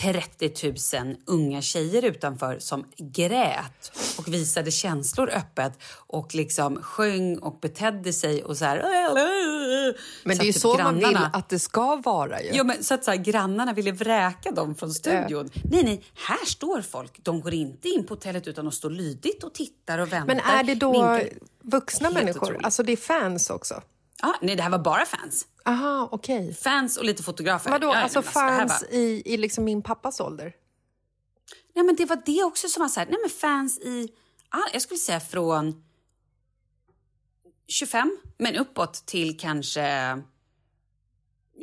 E: 30 000 unga tjejer utanför som grät och visade känslor öppet och liksom sjöng och betedde sig och så här...
D: Men
E: Så
D: det är ju
E: att typ
D: så man vill
E: grannarna-
D: att det ska vara ju.
E: Ja, men så att så här, grannarna ville vräka dem från studion. Nej, nej, här står folk. De går inte in på hotellet utan de står lydigt och tittar och väntar.
D: Men är det då
E: Vinkar.
D: vuxna människor?
E: otroligt.
D: Alltså det är fans också?
E: Ah, nej, det här var bara fans.
D: Aha, okej.
E: Fans och lite fotografer.
D: Vadå,
E: Ja,
D: alltså fans i, i liksom min pappas ålder?
E: Nej, men det var det också som var så här, nej men fans i, jag skulle säga från 25, men uppåt till kanske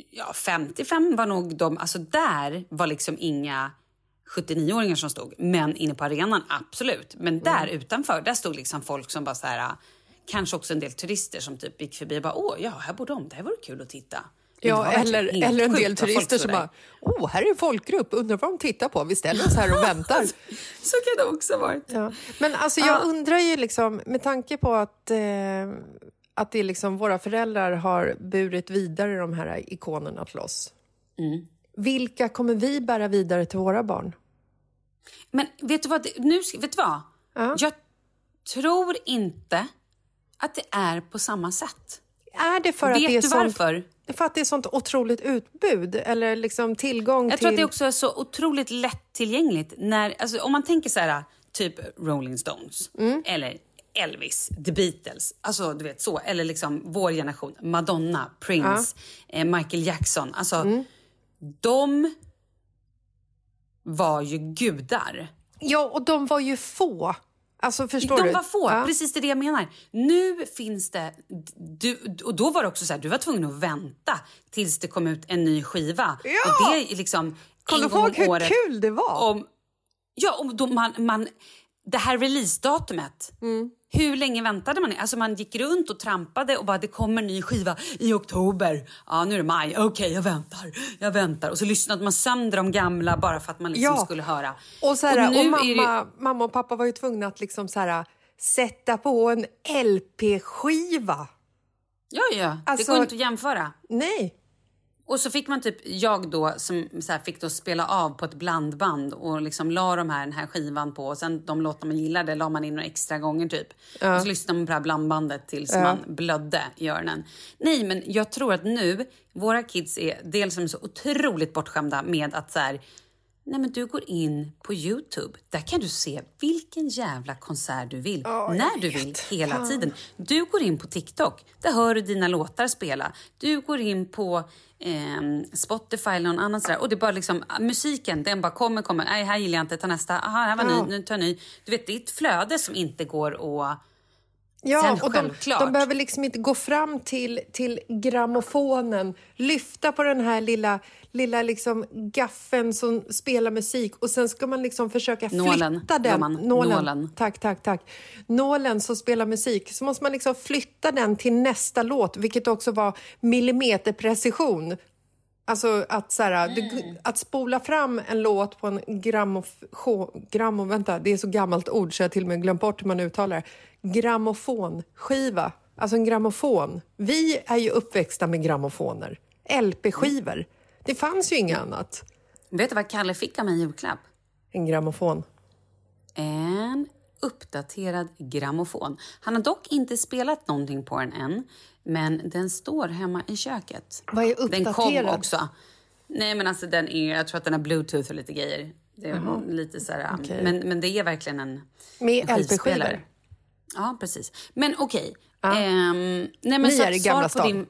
E: ja, 55 var nog de, alltså där var liksom inga 79-åringar som stod. Men inne på arenan, absolut. Men där utanför, där stod liksom folk som bara så här... Kanske också en del turister som typ gick förbi och bara åh, ja, här bor de, det här vore kul att titta.
D: Ja, eller, eller en del turister som bara Åh, här är en folkgrupp, undrar vad de tittar på. Vi ställer oss här och <laughs> väntar.
E: Så kan det också ha varit.
D: Ja. Men alltså, jag undrar ju liksom, med tanke på att, eh, att det är liksom våra föräldrar har burit vidare de här ikonerna till oss.
E: Mm.
D: Vilka kommer vi bära vidare till våra barn?
E: Men vet du vad? Nu, vet du vad?
D: Ja.
E: Jag tror inte att det är på samma sätt.
D: Är det för
E: Vet
D: att det är
E: du
D: sånt,
E: varför?
D: För att det är sånt otroligt utbud? Eller liksom tillgång
E: Jag
D: till...
E: tror att det också är så otroligt lättillgängligt. När, alltså, om man tänker så här, typ Rolling Stones
D: Mm.
E: eller Elvis, The Beatles, alltså du vet så, eller liksom vår generation, Madonna, Prince, eh, Michael Jackson. Alltså,
D: Mm.
E: de var ju gudar.
D: Ja, och de var ju få. Alltså, förstår
E: de
D: du?
E: var få,
D: Ja.
E: precis det det jag menar. Nu finns det... Du, och då var det också så här, du var tvungen att vänta tills det kom ut en ny skiva.
D: Ja!
E: Och det är liksom
D: Kommer du ihåg hur
E: året.
D: kul det var?
E: Om, ja, om då man, man, det här releasedatumet.
D: Mm.
E: Hur länge väntade man? Alltså man gick runt och trampade och bara det kommer ny skiva i oktober. Ja, nu är det maj. Okej, jag väntar. Jag väntar. Och så lyssnade man sönder de gamla bara för att man liksom
D: Ja.
E: skulle höra.
D: Och, så här, och,
E: nu är det
D: mamma, mamma och pappa var ju tvungna att liksom så här, sätta på en LP-skiva.
E: Ja, ja.
D: Alltså-
E: det går inte att jämföra.
D: Nej.
E: Och så fick man typ, jag då, som så fick då spela av på ett blandband och liksom la de här, den här skivan på och sen de låtar man gillade la man in några extra gånger typ. Och så lyssnade man på det här blandbandet tills man blödde i öronen. Nej, men jag tror att nu, våra kids är dels som så otroligt bortskämda med att så här, Nej men du går in på Youtube. Där kan du se vilken jävla konsert du vill. när du vill, hela tiden. Du går in på TikTok. Där hör du dina låtar spela. Du går in på ehm, Spotify eller någon annan sådär. Och det bara liksom, musiken den bara kommer, kommer. Nej, här gillar jag inte, ta nästa. Aha, här var ny, nu tar jag ny. Du vet, det är ett flöde som inte går att...
D: Ja,
E: Sen
D: och de, de behöver liksom inte gå fram till, till grammofonen, lyfta på den här lilla, lilla liksom gaffeln som spelar musik och sen ska man liksom försöka
E: Nålen,
D: flytta den.
E: gumman. Nålen.
D: Tack, tack, tack. Nålen som spelar musik. Så måste man liksom flytta den till nästa låt, vilket också var millimeterprecision. Alltså att, så här, det, att spola fram en låt på en grammofon... Grammo, vänta, det är så gammalt ord så jag till och med glömt bort hur man uttalar det. Grammofonskiva. Alltså en grammofon. Vi är ju uppväxta med grammofoner. LP-skivor. Det fanns ju inget annat.
E: Vet du vad Kalle fick av mig i julklapp?
D: En grammofon.
E: En uppdaterad grammofon. Han har dock inte spelat någonting på den än, men den står hemma i köket.
D: Vad är
E: Den kom
D: uppdaterad?
E: också. Nej, men alltså den är, jag tror att den har bluetooth och lite grejer. Det är lite så här,
D: Okej.
E: men, men det är verkligen en
D: Med. LP-skivor.
E: Ja, precis. Men okej. Ehm, nej, men
D: Ni
E: så
D: är i Gamla stan.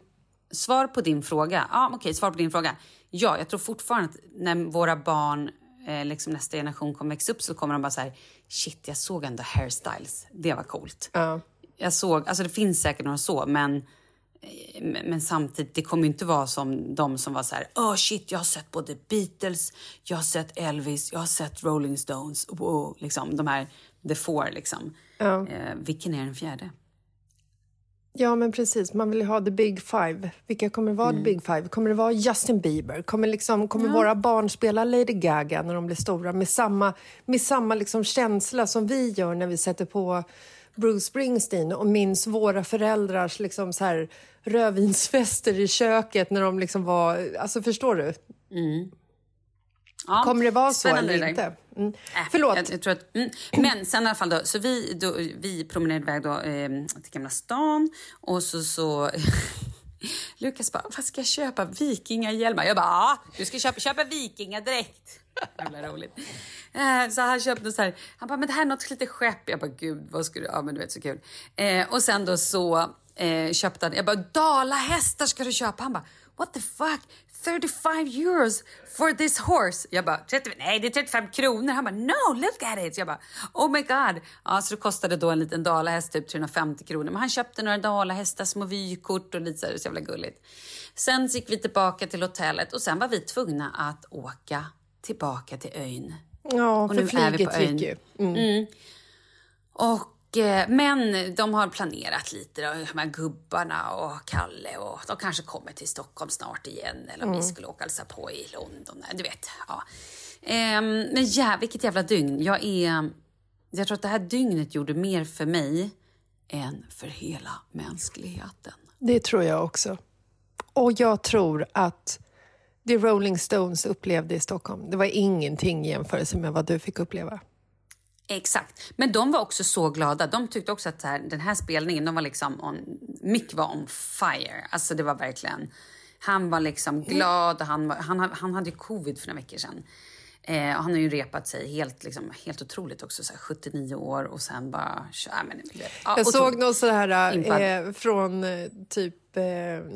E: Svar på din fråga. Ja, okej, svar på din fråga. Ja, jag tror fortfarande att när våra barn, eh, liksom nästa generation kommer växa upp så kommer de bara så här, shit, jag såg ändå hairstyles. Det var coolt.
D: Ja.
E: Jag såg, alltså det finns säkert några så, men eh, men men samtidigt, det kommer ju inte vara som de som var så här, oh shit, jag har sett både Beatles, jag har sett Elvis, jag har sett Rolling Stones, wow, liksom de här, the four liksom.
D: Ja.
E: Eh, vilken är den fjärde?
D: Ja, men precis. Man vill ju ha the big five. Vilka kommer vara the big five? Kommer det vara Justin Bieber? Kommer, liksom, kommer våra barn spela Lady Gaga när de blir stora med samma, med samma liksom känsla som vi gör när vi sätter på Bruce Springsteen och minns våra föräldrars liksom så här rödvinsfester i köket när de liksom var... Alltså, förstår du?
E: Ja,
D: Kommer det vara så eller inte? Mm.
E: Äh,
D: Förlåt.
E: Jag, jag tror att, mm. Men sen i alla fall då, så vi, då, vi promenerade iväg då, eh, till Gamla stan och så... så <laughs> Lukas bara, vad ska jag köpa? Vikingahjälmar? Jag bara, ja, du ska köpa, köpa vikingadräkt. <laughs> Jävla roligt. Eh, så han köpte så här, han bara, men det här är något lite skepp. Jag bara, gud, vad ska du, ja men du vet så kul. Eh, och sen då så eh, köpte han, jag bara, dalahästar ska du köpa. Han bara, what the fuck? 35 euros for this horse. Jag bara, 30, nej det är 35 kronor. Han bara, no look at it. Jag bara, oh my god. Ja, så det kostade då en liten dalahäst typ 350 kronor. Men han köpte några dalahästar, små vykort och lite så här, så jävla gulligt. Sen gick vi tillbaka till hotellet och sen var vi tvungna att åka tillbaka till ön
D: Ja,
E: Och
D: för
E: nu är vi
D: flyget
E: på ön.
D: gick ju. Mm.
E: Och, eh, men de har planerat lite, då, de här gubbarna och Kalle och de kanske kommer till Stockholm snart igen eller om vi skulle åka och hälsa på i London. Du vet. Ja. Ehm, men ja, vilket jävla dygn. Jag, är, jag tror att det här dygnet gjorde mer för mig än för hela mänskligheten.
D: Det tror jag också. Och jag tror att det Rolling Stones upplevde i Stockholm, det var ingenting i jämförelse med vad du fick uppleva.
E: Exakt. Men de var också så glada. De tyckte också att här, den här spelningen, de var liksom on, Mick var on fire. Alltså det var verkligen... Han var liksom glad och han, var, han, han hade covid för några veckor sedan. Eh, han har ju repat sig helt, liksom, helt otroligt också, så här 79 år och sen bara... Ja, men, ja,
D: Jag såg
E: otroligt.
D: något så här
E: Impad.
D: eh, från eh, typ eh,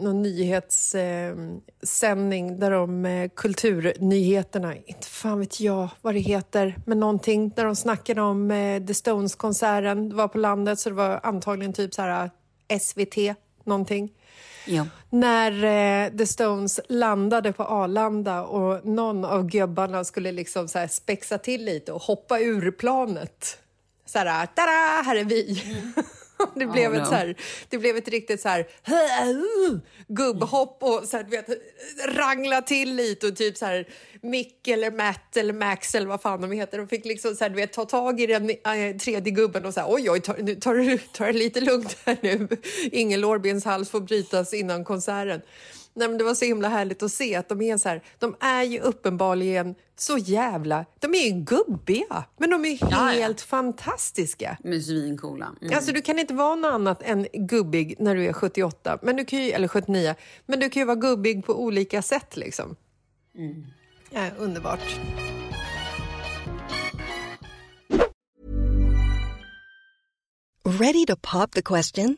D: någon nyhetssändning eh, där de eh, kulturnyheterna, inte fan vet jag vad det heter, men någonting där de snackade om eh, The Stones-konserten. Det var på landet så det var antagligen typ så här eh, SVT, någonting.
E: Ja.
D: När eh, The Stones landade på Arlanda och någon av gubbarna skulle liksom så spexa till lite och hoppa ur planet. Så här, tada, här är vi! <laughs> <laughs> det, blev
E: Oh,
D: ett
E: no.
D: så här, det blev ett riktigt så här gubbhopp och så här, vet, rangla till lite och typ så här Mick eller Matt eller Max eller vad fan de heter. De fick liksom så här, vet, ta tag i den äh, tredje gubben och så här, oj oj, ta, nu tar du tar det lite lugnt här nu. Ingen lårbens hals får brytas innan konserten. Nej, men det var så himla härligt att se att de är så här, de är ju uppenbarligen så jävla, de är ju gubbiga, men de är
E: ja.
D: helt fantastiska.
E: Men svincoola. Mm.
D: Alltså du kan inte vara något annat än gubbig när du är 78, men du kan ju, eller 79, men du kan ju vara gubbig på olika sätt liksom. Ja, underbart.
G: Ready to pop the question?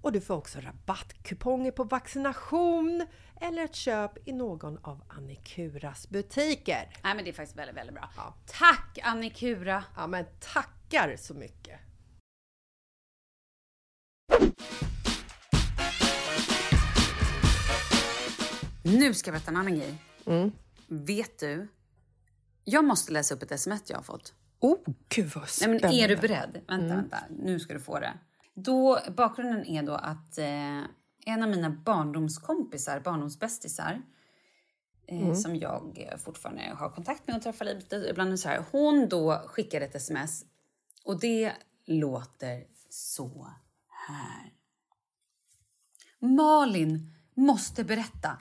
D: och du får också rabattkuponger på vaccination eller ett köp i någon av Annikuras butiker.
C: Nej, men det är faktiskt väldigt, väldigt bra.
D: Ja.
C: Tack Annikura!
D: Ja, men tackar så mycket!
E: Nu ska jag berätta en annan grej.
D: Mm.
E: Vet du? Jag måste läsa upp ett sms jag har fått.
D: Oh, gud vad
E: Nej,
D: spännande!
E: men är du beredd? Vänta, vänta. Nu ska du få det. Då, bakgrunden är då att eh, en av mina barndomskompisar, barndomsbästisar, eh, som jag fortfarande har kontakt med och träffar lite ibland, så här, hon då skickade ett sms och det låter så här. Malin måste berätta.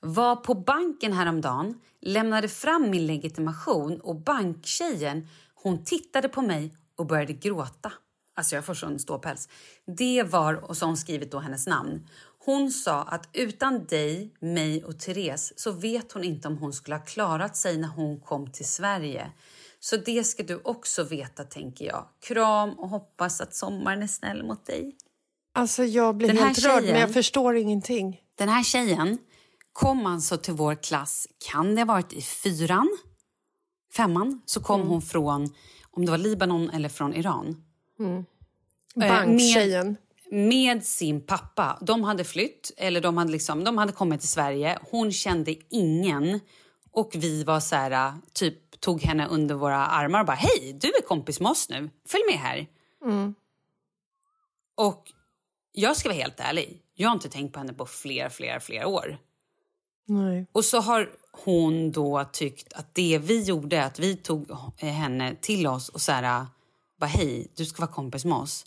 E: Var på banken häromdagen, lämnade fram min legitimation och banktjejen hon tittade på mig och började gråta. Alltså jag får sån ståpäls. Det var, och så har hon skrivit då hennes namn. Hon sa att utan dig, mig och Therese så vet hon inte om hon skulle ha klarat sig när hon kom till Sverige. Så det ska du också veta, tänker jag. Kram och hoppas att sommaren är snäll mot dig.
D: Alltså jag blir
E: Den
D: helt rörd men
E: tjejen-
D: jag förstår ingenting.
E: Den här tjejen kom alltså till vår klass, kan det ha varit i fyran? Femman? Så kom hon från, om det var Libanon eller från Iran. Eh,
D: Banktjejen.
E: Med sin pappa. De hade flytt, eller de hade, liksom, de hade kommit till Sverige. Hon kände ingen. Och vi var så här, typ tog henne under våra armar och bara hej, du är kompis med oss nu. Följ med här. Och jag ska vara helt ärlig, jag har inte tänkt på henne på flera, flera, flera år.
D: Nej.
E: Och så har hon då tyckt att det vi gjorde, att vi tog henne till oss och så här, bara hej, du ska vara kompis med oss,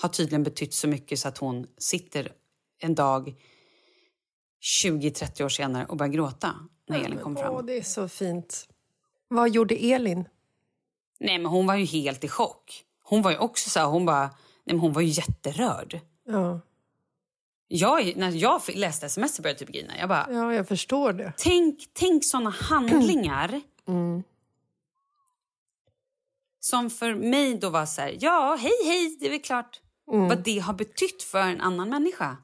E: har tydligen betytt så mycket så att hon sitter en dag 20-30 år senare och börjar gråta när Elin kom
D: Åh,
E: fram.
D: det är så fint. Vad gjorde Elin?
E: Nej, men hon var ju helt i chock. Hon var ju också så här, hon bara, nej men hon var ju jätterörd.
D: Ja,
E: Jag, när jag läste sms började jag typ grina. Jag bara,
D: ja jag förstår det.
E: Tänk, tänk såna handlingar som för mig då var så här, ja, hej, hej, det är väl klart. Vad det har betytt för en annan människa.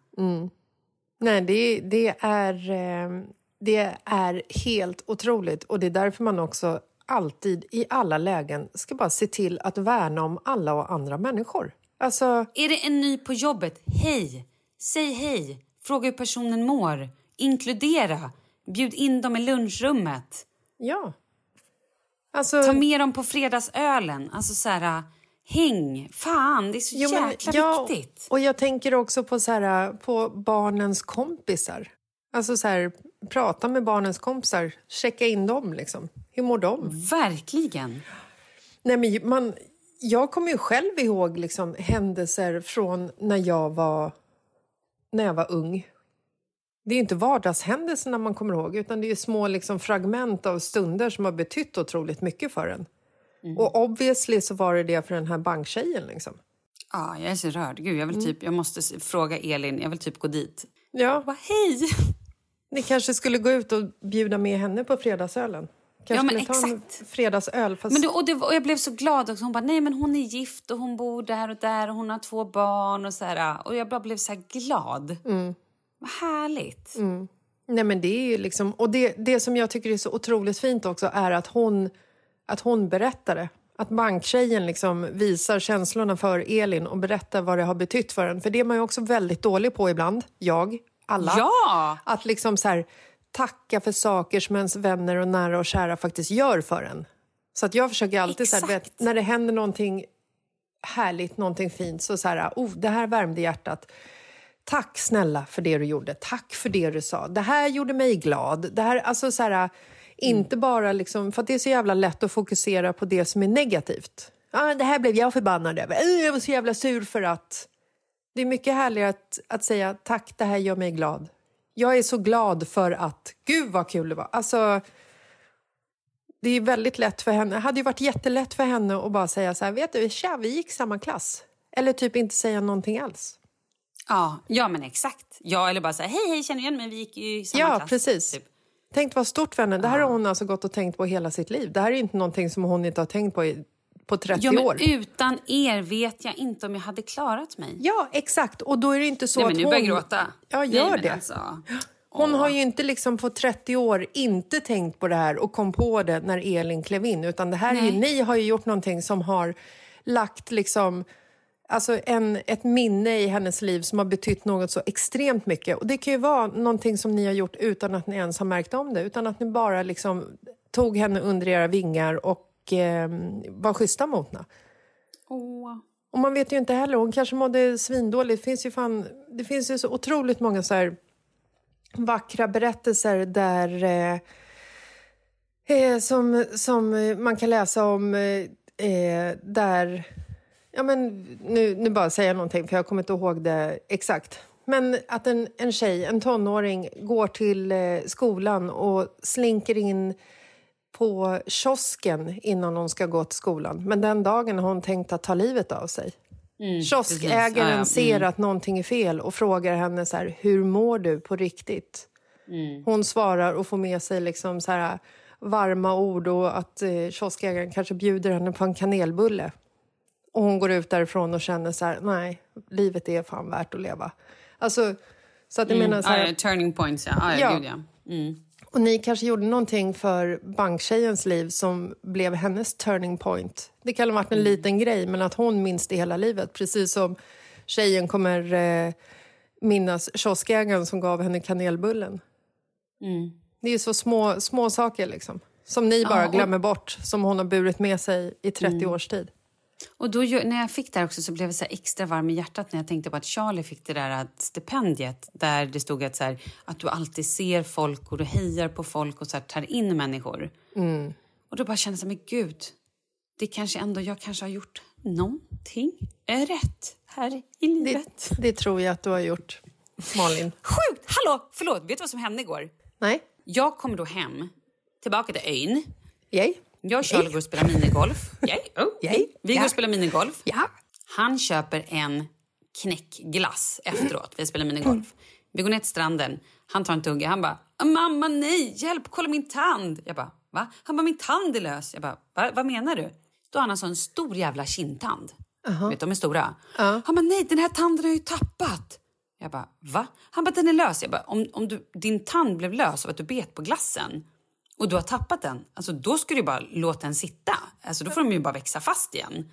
D: Nej, det, det, är, eh, det är helt otroligt. Och det är därför man också alltid i alla lägen ska bara se till att värna om alla och andra människor. Alltså,
E: Är det en ny på jobbet, hej, säg hej, fråga hur personen mår, inkludera, bjud in dem i lunchrummet,
D: ja. Alltså,
E: ta med dem på fredagsölen. Alltså så här, häng, fan, det är så
D: Jo, men-
E: jäkla
D: ja,
E: viktigt.
D: Och jag tänker också på, så här, på barnens kompisar. Alltså så här, prata med barnens kompisar, checka in dem liksom. Hur mår de?
E: Verkligen.
D: Nej, men man, jag kommer ju själv ihåg liksom, händelser från när jag var, när jag var ung. Det är inte vardagshändelserna man kommer ihåg utan det är små liksom, fragment av stunder som har betytt otroligt mycket för en. Och obviously så var det det för den här banktjejen. Liksom.
E: Ja, jag är så rörd. Gud, jag, vill typ, jag måste fråga Elin, jag vill typ gå dit.
D: Ja,
E: Bara, hej! <laughs>
D: ni kanske skulle gå ut och bjuda med henne på fredagsölen. Kanske
E: Ja, men
D: ta en fredagsöl. Fast...
E: Men det, och, det, och jag blev så glad också. Hon bara, nej men hon är gift och hon bor där och där och hon har två barn och så här. Och jag bara blev så glad. Vad härligt.
D: Nej, men det är ju liksom, och det, det som jag tycker är så otroligt fint också är att hon, att hon berättar det. Att banktjejen liksom visar känslorna för Elin och berättar vad det har betytt för henne. För det är man ju också väldigt dålig på ibland, jag, alla.
E: Ja!
D: Att liksom så här, tacka för saker som ens vänner och nära och kära faktiskt gör för en. Så att jag försöker alltid, så här, vet, när det händer någonting härligt, någonting fint, så så här, oh, det här värmde hjärtat. Tack snälla för det du gjorde. Tack för det du sa. Det här gjorde mig glad. Det här, alltså så här, inte bara liksom, för det är så jävla lätt att fokusera på det som är negativt. Ah, det här blev jag förbannad över. Uh, jag var så jävla sur för att... Det är mycket härligare att, att säga tack, det här gör mig glad. Jag är så glad för att... Gud vad kul det var. Alltså, det är väldigt lätt för henne. Det hade ju varit jättelätt för henne att bara säga så här, vet du, tja, vi gick samma klass. Eller typ inte säga någonting alls.
E: Ja, ja men exakt. Ja, eller bara säga hej, hej, känner igen mig? Vi gick ju i samma
D: Ja,
E: klass.
D: precis.
E: Typ.
D: Tänk vad stort för henne. Det här har hon alltså gått och tänkt på hela sitt liv. Det här är inte någonting som hon inte har tänkt på i, på 30
E: Ja, men
D: år.
E: utan er vet jag inte om jag hade klarat mig.
D: Ja, exakt. Och då är det inte så
E: Nej,
D: att
E: men nu
D: hon...
E: börjar jag gråta.
D: Ja,
E: Nej,
D: gör
E: men
D: det.
E: Alltså.
D: Hon har ju inte liksom på 30 år inte tänkt på det här och kom på det när Elin klev in. Utan det här är
E: Nej.
D: ni har ju gjort någonting som har lagt liksom, alltså en, ett minne i hennes liv som har betytt något så extremt mycket. Och det kan ju vara någonting som ni har gjort utan att ni ens har märkt om det. Utan att ni bara liksom tog henne under era vingar och eh, var schyssta mot henne.
E: Åh.
D: Och man vet ju inte heller, hon kanske mådde svindåligt. Det finns ju, fan, det finns ju så otroligt många så här vackra berättelser där eh, eh, som, som man kan läsa om eh, eh, där... Ja, men nu, nu bara säger jag någonting, för jag kommer inte ihåg det exakt. Men att en, en tjej, en tonåring, går till eh, skolan och slinker in på kiosken innan hon ska gå till skolan. Men den dagen har hon tänkt att ta livet av sig. Kioskägaren
E: precis. Ja, ja.
D: ser
E: Mm.
D: att någonting är fel och frågar henne så här, hur mår du på riktigt? Hon svarar och får med sig liksom så här varma ord och att eh, kioskägaren kanske bjuder henne på en kanelbulle. Och hon går ut därifrån och känner så här, nej, livet är fan värt att leva. Alltså, så att jag menar så här,
E: Ja, ja, turning points, ja. ja,
D: Ja.
E: ja. Ja. Mm.
D: och ni kanske gjorde någonting för banktjejens liv som blev hennes turning point. Det kan ha varit en liten grej, men att hon minns det hela livet. Precis som tjejen kommer eh, minnas kioskägaren som gav henne kanelbullen. Det är så små, små saker liksom. Som ni bara
E: och-
D: glömmer bort, som hon har burit med sig i 30 års tid.
E: Och då, när jag fick det här också så blev jag så extra varm i hjärtat när jag tänkte på att Charlie fick det där att stipendiet där det stod att, så här, att du alltid ser folk och du hejar på folk och så här, tar in människor. Och då bara kände jag så här, men gud, det kanske ändå, jag kanske har gjort någonting rätt här i
D: Det,
E: livet.
D: det tror jag att du har gjort, Malin. <laughs>
E: Sjukt! Hallå, förlåt, vet du vad som hände igår?
D: Nej?
E: Jag kommer då hem, tillbaka till ön.
D: Yay?
E: Jag och Charlie går och spelar minigolf. Yay. Oh.
D: Yay.
E: Vi går och spelar minigolf.
D: Ja.
E: Han köper en knäckglass efteråt. Vi spelar minigolf. Vi går ner till stranden. Han tar en tugga. Han bara, mamma nej, hjälp, kolla min tand. Jag bara, va? Han bara, min tand är lös. Jag bara, va? vad menar du? Då har han alltså en stor jävla kindtand. Vet, de är stora. Han bara, nej, den här tanden har jag ju tappat. Jag bara, va? Han bara, den är lös. Jag bara, om, om du, din tand blev lös av att du bet på glassen och du har tappat den, alltså då ska du bara låta den sitta. Alltså då får de ju bara växa fast igen.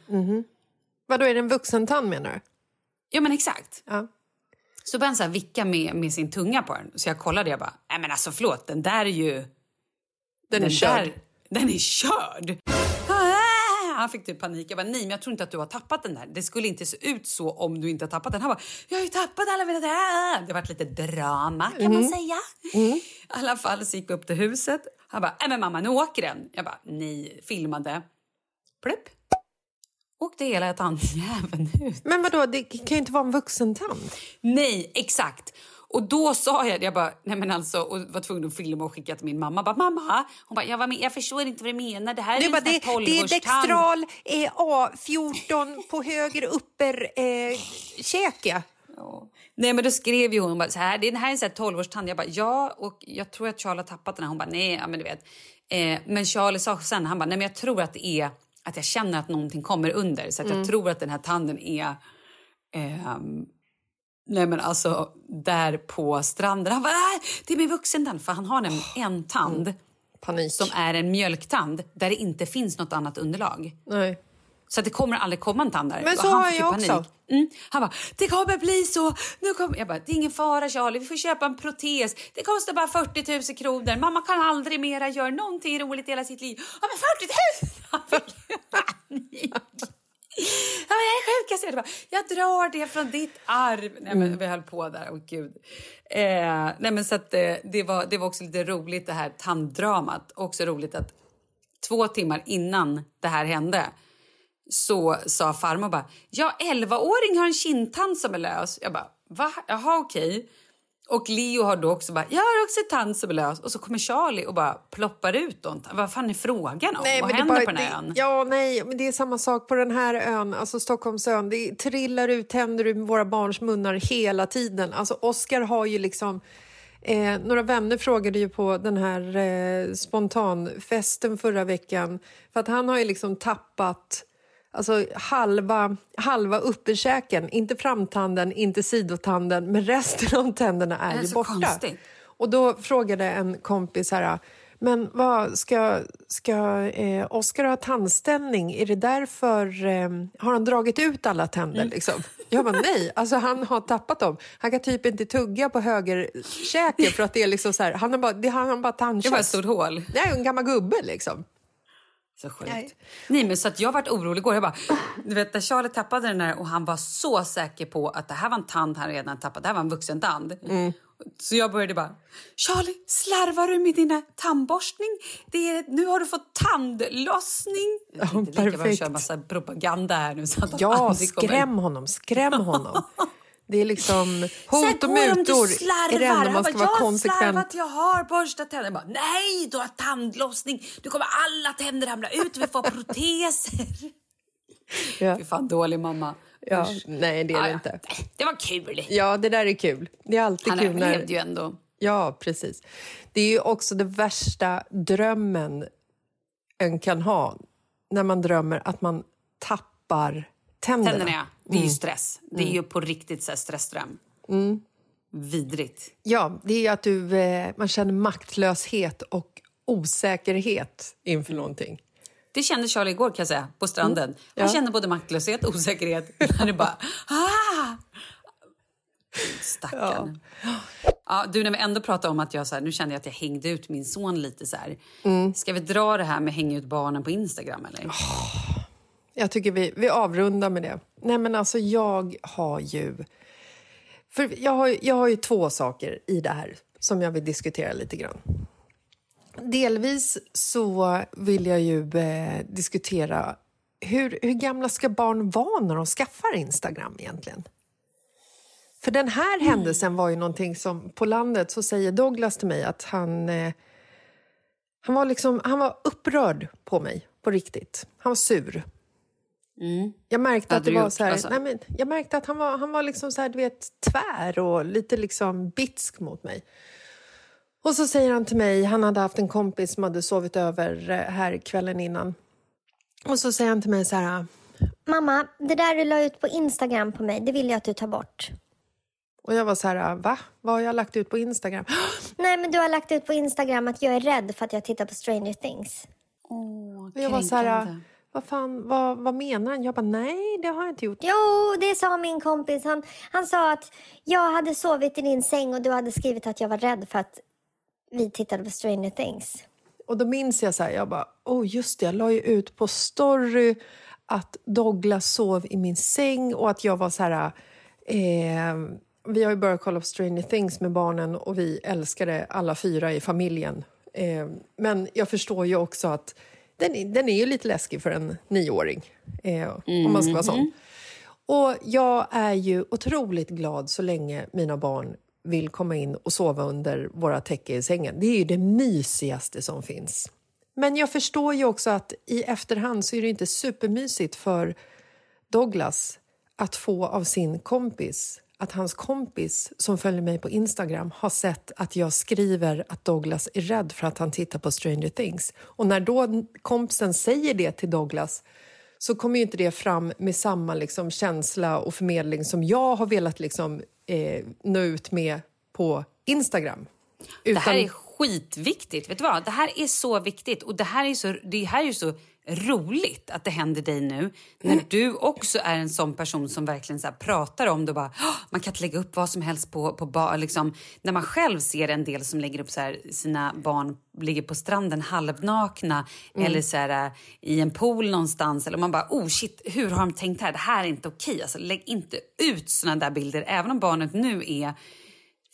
D: Vadå, är det en vuxentand menar du?
E: Ja men exakt.
D: Ja.
E: Så började han så här vicka med, med sin tunga på den. Så jag kollade jag bara, nej men alltså förlåt, den där är ju...
D: Den är körd.
E: Där, den är körd! Han fick typ panik. Jag bara, nej men jag tror inte att du har tappat den där. Det skulle inte se ut så om du inte har tappat den. Han bara, jag har ju tappat alla mina... Det har varit lite drama kan man säga. I alla fall så gick vi upp till huset. Han bara, nej men mamma nu åker den. Jag bara, nej, filmade. Plupp. Åkte hela tandjäveln <laughs> ut.
D: Men vadå, det kan ju inte vara en vuxentand.
E: Nej, exakt. Och då sa jag det, jag bara, nej men alltså, och var tvungen att filma och skicka till min mamma. Bara, mamma, hon bara, jag, var med, jag förstår inte vad du menar. Det här är
D: Du
E: en
D: bara, det, det är
E: 12-årstand."
D: Dextral eh, A14 på höger upper eh, käke.
E: Ja. Nej men då skrev ju hon bara så här, det här är en sån här 12-årstand. Jag bara, ja och jag tror att Charlie har tappat den här. Hon bara, nej ja, men du vet. Eh, men Charlie sa sen, han bara, nej men jag tror att det är att jag känner att någonting kommer under. Så att jag tror att den här tanden är... ehm, nej men alltså, där på stranden. Han bara, det är min vuxentand. För han har nämligen en tand
D: Panik.
E: som är en mjölktand där det inte finns något annat underlag.
D: Nej.
E: Så det kommer aldrig komma en tand där.
D: Men så
E: han
D: har jag
E: ju
D: också.
E: Mm. Han bara, det kommer bli så. Nu kommer... Jag bara, det är ingen fara Charlie, vi får köpa en protes. Det kostar bara 40 000 kronor. Mamma kan aldrig mera göra någonting roligt i hela sitt liv. Ja men 40 000! <laughs> Han fick panik. Ja, jag är sjukast. Jag, bara, jag drar det från ditt arv. Nej, men Vi höll på där. Åh, gud. Eh, nej, men så att, eh, det, var, det var också lite roligt det här tanddramat. Också roligt att två timmar innan det här hände så sa farmor bara ja 11-åring har en kindtand som är lös. Jag bara va? Jaha okej. Och Leo har då också bara jag har också en tand som är lös. Och så kommer Charlie och bara ploppar ut dem. Vad fan är frågan om? Vad
D: men det
E: händer
D: bara-
E: på den här
D: det,
E: ön?
D: Ja, nej, men det är samma sak på den här ön, alltså Stockholmsön. Det trillar ut tänder ur våra barns munnar hela tiden. Alltså Oscar har ju liksom... Eh, några vänner frågade ju på den här eh, spontanfesten förra veckan för att han har ju liksom tappat alltså halva, halva upperkäken, inte framtanden, inte sidotanden, men resten av tänderna är,
E: är
D: ju borta.
E: konstigt.
D: Och då frågade en kompis här, men vad ska, ska eh, Oskar ha tandställning? Är det därför, eh, har han dragit ut alla tänder
E: Mm.
D: liksom? Jag bara nej, alltså han har tappat dem. Han kan typ inte tugga på högerkäken för att det är liksom så här, han har bara, det, han har bara
E: Det var ett stort hål.
D: Det är en gammal gubbe liksom.
E: Så sjukt.
D: Nej.
E: Nej. men så att jag varit orolig igår. Jag bara, du vet när Charlie tappade den där och han var så säker på att det här var en tand han redan tappat. Det här var en vuxen tand.
D: Mm.
E: Så jag började bara, Charlie slarvar du med dina tandborstning? Det är, nu har du fått tandlossning. Jag bra
D: perfekt.
E: köra massa propaganda här nu. Så att
D: Ja, skräm honom, skräm honom. <laughs> Det är liksom hot och mutor är det enda man
E: bara,
D: ska vara
E: jag har
D: konsekvent.
E: slarvat, jag har borstat tänderna. Bara, Nej, du har tandlossning. Du kommer alla tänder ramla ut. Vi får <laughs> proteser.
D: Ja.
E: Fy fan, dålig mamma.
D: Ja,
E: Usch.
D: nej, det är det
E: ja.
D: inte.
E: Det var kul.
D: Ja, det där är kul. Det är alltid
E: Han
D: kul när...
E: överlevde ju ändå.
D: Ja, precis. Det är ju också det värsta drömmen en kan ha när man drömmer att man tappar tänderna.
E: Tänderna, ja. Det är
D: Mm.
E: ju stress. Det är ju på riktigt så stressdröm. Vidrigt.
D: Ja, det är att du, eh, man känner maktlöshet och osäkerhet inför någonting.
E: Det kände Charlie igår kan jag säga, på stranden. Han
D: Mm. Ja.
E: kände både maktlöshet och osäkerhet. <laughs> Han är bara... Ah! Stackarn. Ja. du, när vi ändå pratar om att jag så här, nu kände jag att jag hängde ut min son lite så här.
D: Mm.
E: Ska vi dra det här med hänga ut barnen på Instagram eller?
D: Jag tycker vi, vi avrundar med det. Nej, men alltså jag har ju... För jag har, jag har ju två saker i det här som jag vill diskutera lite grann. Delvis så vill jag ju eh, diskutera hur, hur gamla ska barn vara när de skaffar Instagram egentligen? För den här händelsen var ju någonting som på landet så säger Douglas till mig att han eh, han var, liksom, han var upprörd på mig, på riktigt. Han var sur. Jag märkte att det var
E: gjort,
D: så här,
E: alltså?
D: nej men, jag märkte att han var, han var liksom så här, du vet, tvär och lite liksom bitsk mot mig. Och så säger han till mig, han hade haft en kompis som hade sovit över eh, här kvällen innan. Och så säger han till mig så här,
H: Mamma, det där du la ut på Instagram på mig, det vill jag att du tar bort.
D: och jag var så här, va? Vad har jag lagt ut på Instagram? <gasps>
H: Nej, men du har lagt ut på Instagram att jag är rädd för att jag tittar på Stranger Things.
E: Åh,
D: Och jag var så här. Vad fan, vad, vad menar han? Jag bara, nej, det har jag inte gjort.
H: Jo, det sa min kompis. Han, han sa att jag hade sovit i din säng och du hade skrivit att jag var rädd för att vi tittade på Stranger Things.
D: Och då minns jag så här, jag bara, oh just det, jag la ju ut på story att Douglas sov i min säng och att jag var så här, eh, vi har ju börjat kolla på Stranger Things med barnen och vi älskade alla fyra i familjen. Eh, men jag förstår ju också att den, är- den är ju lite läskig för en nioåring, eh, om man ska vara sån. Och jag är ju otroligt glad så länge mina barn vill komma in och sova under våra täcke i sängen. Det är ju det mysigaste som finns. Men jag förstår ju också att i efterhand så är det inte supermysigt för Douglas att få av sin kompis att hans kompis som följer mig på Instagram har sett att jag skriver att Douglas är rädd för att han tittar på Stranger Things. Och när då kompisen säger det till Douglas så kommer ju inte det fram med samma liksom, känsla och förmedling som jag har velat liksom, eh, nå ut med på Instagram.
E: Det här är skitviktigt. Vet du vad? Det här är så viktigt och det här är så, det här är så roligt att det händer dig nu när du också är en sån person som verkligen så pratar om det och bara, "Åh, man kan inte lägga upp vad som helst på, på ba, liksom, när man själv ser en del som lägger upp så här, sina barn ligger på stranden halvnakna eller så här, äh, i en pool någonstans eller man bara oh shit hur har de tänkt här? Det här är inte okej. Alltså lägg inte ut såna där bilder även om barnet nu är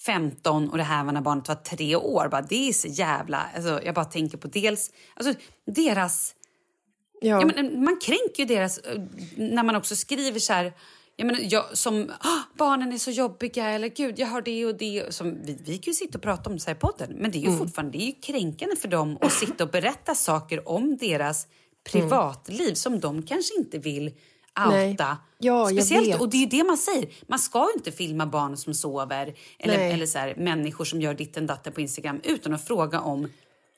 E: 15 och det här var när barnet var tre år. Bara, det är så jävla... Alltså, jag bara tänker på dels alltså, deras...
D: Ja.
E: Ja, men, man kränker ju deras... eh, När man också skriver så här... Jag menar, jag, som "Ah, barnen är så jobbiga eller gud jag har det och det. Som, vi, vi kan ju sitta och prata om så här i podden men det är ju fortfarande det är ju kränkande för dem att sitta och berätta saker om deras privatliv som de kanske inte vill outa.
D: Ja,
E: Speciellt, och det är ju det man säger. Man ska ju inte filma barn som sover eller,
D: Nej.
E: eller så här, människor som gör ditten datten på Instagram utan att fråga om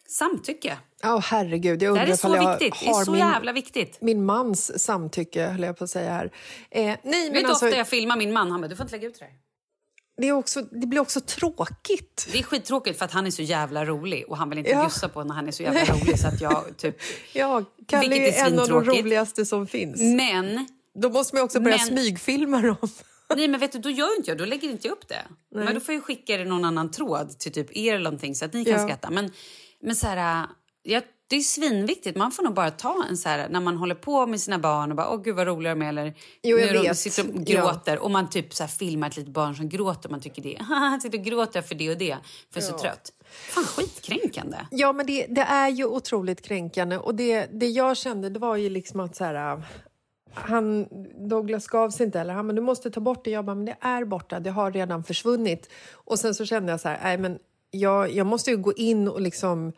E: samtycke.
D: Ja, herregud. Jag
E: Det
D: undrar
E: är så
D: jag
E: viktigt. Det är
D: har
E: så
D: min,
E: jävla viktigt.
D: min mans samtycke, höll jag på att säga här. Eh, nej, men
E: Vet du
D: alltså,
E: ofta jag filmar min man? Han bara, du får inte lägga ut det
D: det, är också, det blir också tråkigt.
E: Det är skittråkigt för att han är så jävla rolig och han vill inte
D: Ja.
E: bjussa på när han är så jävla rolig så att jag typ... <laughs>
D: Ja, Kalle
E: är
D: är en av de roligaste som finns.
E: Men,
D: Då måste man också börja
E: Men-
D: smygfilma dem. <laughs>
E: nej men vet du, då gör inte jag, då lägger inte jag upp det. Men då får jag skicka det någon annan tråd till typ er eller någonting så att ni kan
D: Ja.
E: skratta. Men, men så här, ja, det är svinviktigt. Man får nog bara ta en så här, när man håller på med sina barn och bara, åh gud vad roliga de är eller
D: Jo, jag
E: nu de
D: vet.
E: sitter och
D: Ja.
E: gråter och man typ så här filmar ett litet barn som gråter och man tycker det, <laughs> han sitter och gråter för det och det, för jag är så trött. Fan skitkränkande.
D: Ja, men det, det är ju otroligt kränkande. Och det, det jag kände det var ju liksom att så här... Han, Douglas gav sig inte heller. Han men du måste ta bort det. Jag bara, men det är borta. Det har redan försvunnit. Och sen så kände jag så här, nej men jag, jag måste ju gå in och liksom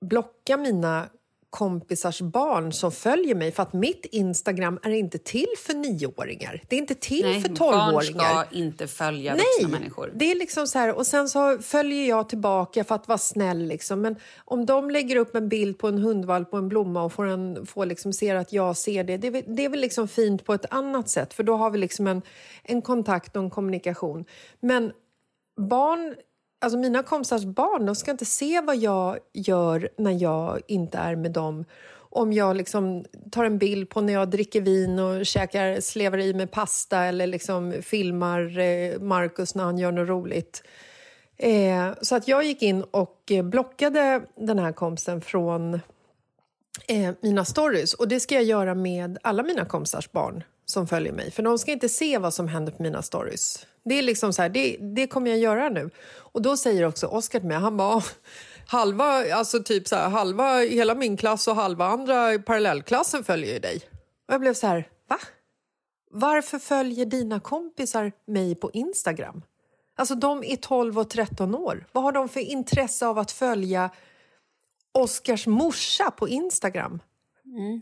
D: blocka mina kompisars barn som följer mig för att mitt Instagram är inte till för nioåringar. Det är inte till
E: Nej,
D: för
E: barn
D: tolvåringar.
E: ska inte följa vuxna
D: Nej,
E: människor.
D: det är liksom så här. Och sen så följer jag tillbaka för att vara snäll. Liksom. Men om de lägger upp en bild på en hundvalp och en blomma och får, en, får liksom ser att jag ser det, det är, väl- det är väl liksom fint på ett annat sätt. För då har vi liksom en, en kontakt och en kommunikation. Men barn, alltså mina kompisars barn, de ska inte se vad jag gör när jag inte är med dem. Om jag liksom tar en bild på när jag dricker vin och käkar, slevar i mig pasta eller liksom filmar eh, Markus när han gör något roligt. Eh, så att jag gick in och eh, blockade den här kompisen från eh, mina stories. Och det ska jag göra med alla mina kompisars barn som följer mig. För de ska inte se vad som händer på mina stories. Det är liksom så här, det, det kommer jag göra nu. Och då säger också Oskar till mig, han bara halva, alltså typ så här, halva hela min klass och halva andra parallellklassen följer ju dig. Och jag blev så här, va? Varför följer dina kompisar mig på Instagram? Alltså de är 12 och 13 år. Vad har de för intresse av att följa Oskars morsa på Instagram?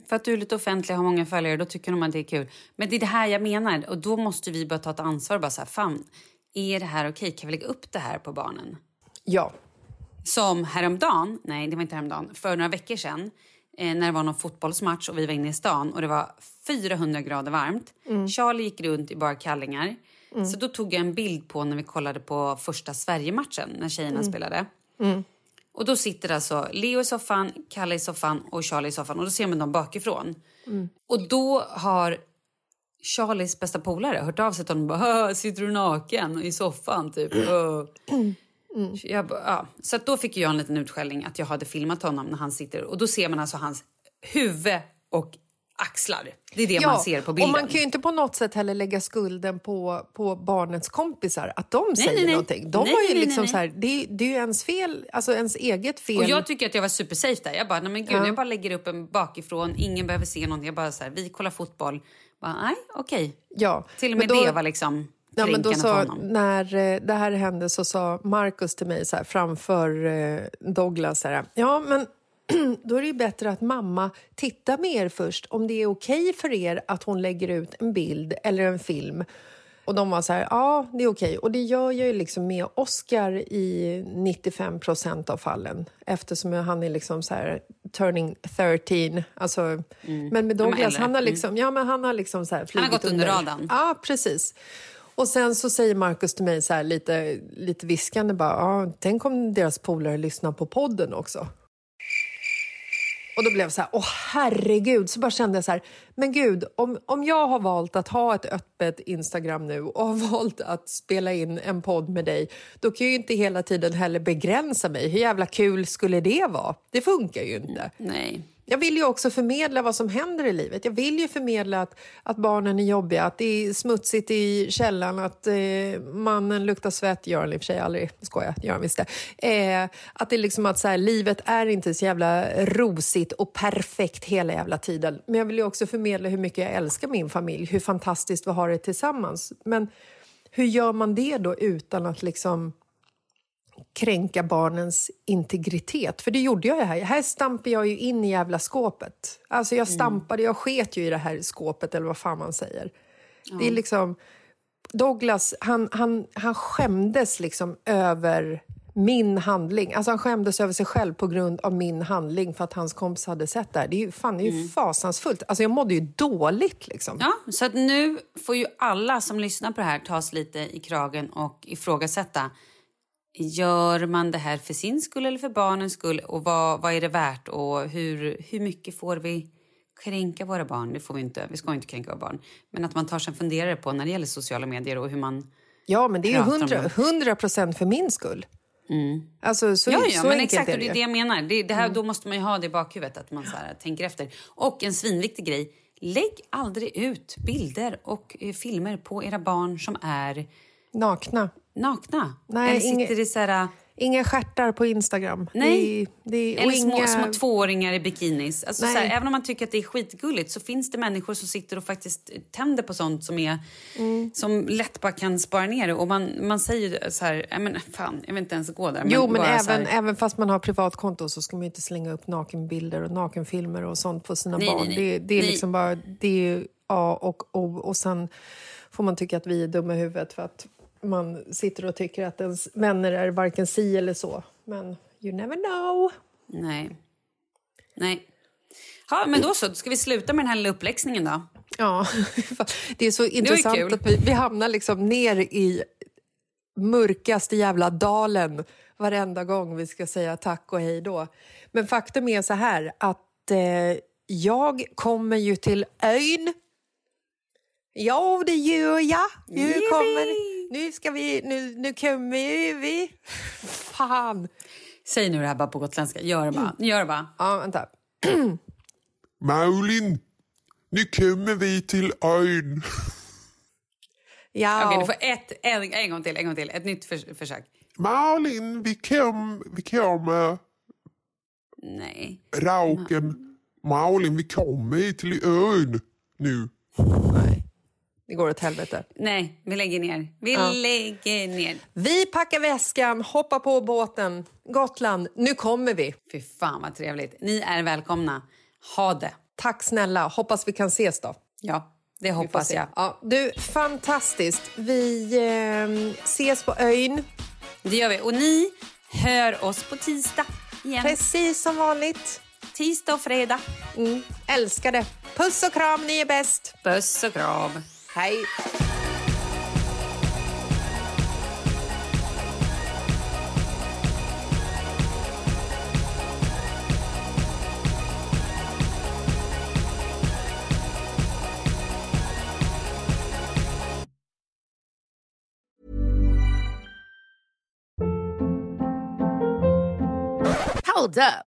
E: För att du är lite offentlig och har många följare, då tycker de att det är kul. Men det är det här jag menar. Och då måste vi börja ta ett ansvar. Bara så här, fan, är det här okej? Kan vi lägga upp det här på barnen?
D: Ja.
E: Som häromdagen, nej det var inte häromdagen, för några veckor sedan eh, när det var någon fotbollsmatch och vi var inne i stan och det var 400 grader varmt. Charlie gick runt i bara kallingar. Så då tog jag en bild på när vi kollade på första Sverige-matchen när tjejerna spelade. Och då sitter alltså Leo i soffan, Kalle i soffan och Charlie i soffan och då ser man dem bakifrån. Och då har Charlies bästa polare hört av sig till honom och bara "Hö, “Sitter du naken i soffan?” typ. "Hö." Jag, bara, ja. Så då fick jag en liten utskällning att jag hade filmat honom när han sitter och då ser man alltså hans huvud och axlar. Det är det man ser på bilden.
D: Och man kan ju inte på något sätt heller lägga skulden på, på barnets kompisar att de säger
E: nej, nej.
D: någonting. De
E: Nej,
D: ju
E: nej, nej,
D: liksom
E: nej.
D: så här, det, det är ju ens fel, alltså ens eget fel.
E: Och jag tycker att jag var supersafe där. Jag bara, nej men gud,
D: Ja.
E: jag bara lägger upp en bakifrån, ingen behöver se någonting. Jag bara så här, vi kollar fotboll. Bara, nej, okej.
D: ja.
E: Till och med
D: då-
E: det var liksom
D: Ja, men då sa, när eh, det här hände så sa Markus till mig så här, framför eh, Douglas så här, ja men <clears throat> då är det ju bättre att mamma tittar med er först om det är okej för er att hon lägger ut en bild eller en film. Och de var så här, ja det är okej. Och det gör jag ju liksom med Oscar i 95 procent av fallen eftersom han är liksom så här turning 13. Alltså, Men med Douglas, han har
E: Mm.
D: liksom, ja, men han har liksom så här
E: Han har gått under radarn.
D: Ja, precis. Och sen så säger Markus till mig så här lite, lite viskande bara, ja, tänk om deras polare lyssnar på podden också. Och då blev jag så här, åh herregud, så bara kände jag så här, men gud, om, om jag har valt att ha ett öppet Instagram nu och har <laughs> valt att spela in en podd med dig, då kan jag ju inte hela tiden heller begränsa mig. Hur jävla kul skulle det vara? Det funkar ju inte.
E: Nej.
D: Jag vill ju också förmedla vad som händer i livet. Jag vill ju förmedla att, att barnen är jobbiga, att det är smutsigt i källaren, att eh, mannen luktar svett, gör han i och för sig aldrig, skojar, gör han visst det. Eh, att det är liksom att så här, livet är inte så jävla rosigt och perfekt hela jävla tiden. Men jag vill ju också förmedla hur mycket jag älskar min familj, hur fantastiskt vi har det tillsammans. Men hur gör man det då utan att liksom kränka barnens integritet. För det gjorde jag här. Här stampade jag ju in i jävla skåpet. Alltså jag stampade, jag sket ju i det här skåpet eller vad fan man säger. Det är liksom... Douglas, han, han, han skämdes liksom över min handling. Alltså han skämdes över sig själv på grund av min handling för att hans kompis hade sett det här. Det är ju, fan, det är ju fasansfullt. Alltså jag mådde ju dåligt liksom.
E: Ja, så att nu får ju alla som lyssnar på det här tas lite i kragen och ifrågasätta. Gör man det här för sin skull eller för barnens skull? Och vad, vad är det värt? Och hur, hur mycket får vi kränka våra barn? Det får vi inte. Vi ska inte kränka våra barn. Men att man tar sig en funderare på när det gäller sociala medier och hur man...
D: Ja, men det är ju
E: pratar om
D: hundra-
E: dem.
D: hundra procent för min skull. Alltså, så,
E: Ja, ja
D: så
E: men exakt.
D: är
E: Och det är
D: det
E: det jag menar. Det, det här, Då måste man ju ha det i bakhuvudet, att man så här, tänker efter. Och en svinviktig grej. Lägg aldrig ut bilder och eh, filmer på era barn som är
D: Nakna.
E: Nakna.
D: Nej,
E: eller sitter
D: inge-
E: i så här...
D: Inga stjärtar på Instagram.
E: Nej.
D: Det, det, och
E: Eller små,
D: inga...
E: små tvååringar i bikinis. Alltså, här, även om man tycker att det är skitgulligt så finns det människor som sitter och faktiskt tänder på sånt som, är,
D: Mm.
E: som lätt bara kan spara ner det. Och man, man säger så här, "Nej, men fan, jag vill inte ens gå där.
D: Jo, men även,
E: här,
D: även fast man har privatkonto så ska man ju inte slänga upp nakenbilder och nakenfilmer och sånt på sina
E: Nej,
D: barn.
E: nej, nej.
D: Det, det är liksom bara det är ju A och O. Och sen får man tycka att vi är dumma i huvudet för att man sitter och tycker att ens vänner är varken si eller så. Men you never know.
E: Nej. Nej. Ja, men då så. Ska vi sluta med den här lilla uppläxningen då?
D: Ja, <laughs> det är så intressant att vi, vi hamnar liksom ner i mörkaste jävla dalen varenda gång vi ska säga tack och hej då. Men faktum är så här att eh, jag kommer ju till ön. Ja, det gör jag.
E: Yippee!
D: kommer... Nu ska vi... Nu, nu kommer vi. Fan.
E: Säg nu det här bara på gotländska. Gör det bara. Gör det bara.
D: Ja, vänta. <clears throat>
F: Maulin, nu kommer vi till ön.
D: Ja.
E: Okej, du får ett, en, en gång till. En gång till. Ett nytt förs- försök.
F: Malin, vi kom, vi kommer.
E: Nej.
F: Rauken. Malin, vi kommer till ön nu. <laughs>
D: Det går åt helvete.
E: Nej, vi lägger ner. Vi
D: Ja.
E: lägger ner.
D: Vi packar väskan, hoppar på båten. Gotland, nu kommer vi.
E: Fy fan vad trevligt. Ni är välkomna. Ha det.
D: Tack snälla. Hoppas vi kan ses då.
E: Ja, det hoppas jag.
D: Ja, du, fantastiskt. Vi eh, ses på ön.
E: Det gör vi. Och ni hör oss på tisdag igen.
D: Precis som vanligt.
E: Tisdag och fredag.
D: Mm, älskar det. Puss och kram, ni är bäst.
E: Puss och kram.
D: Hej.
I: Hold up.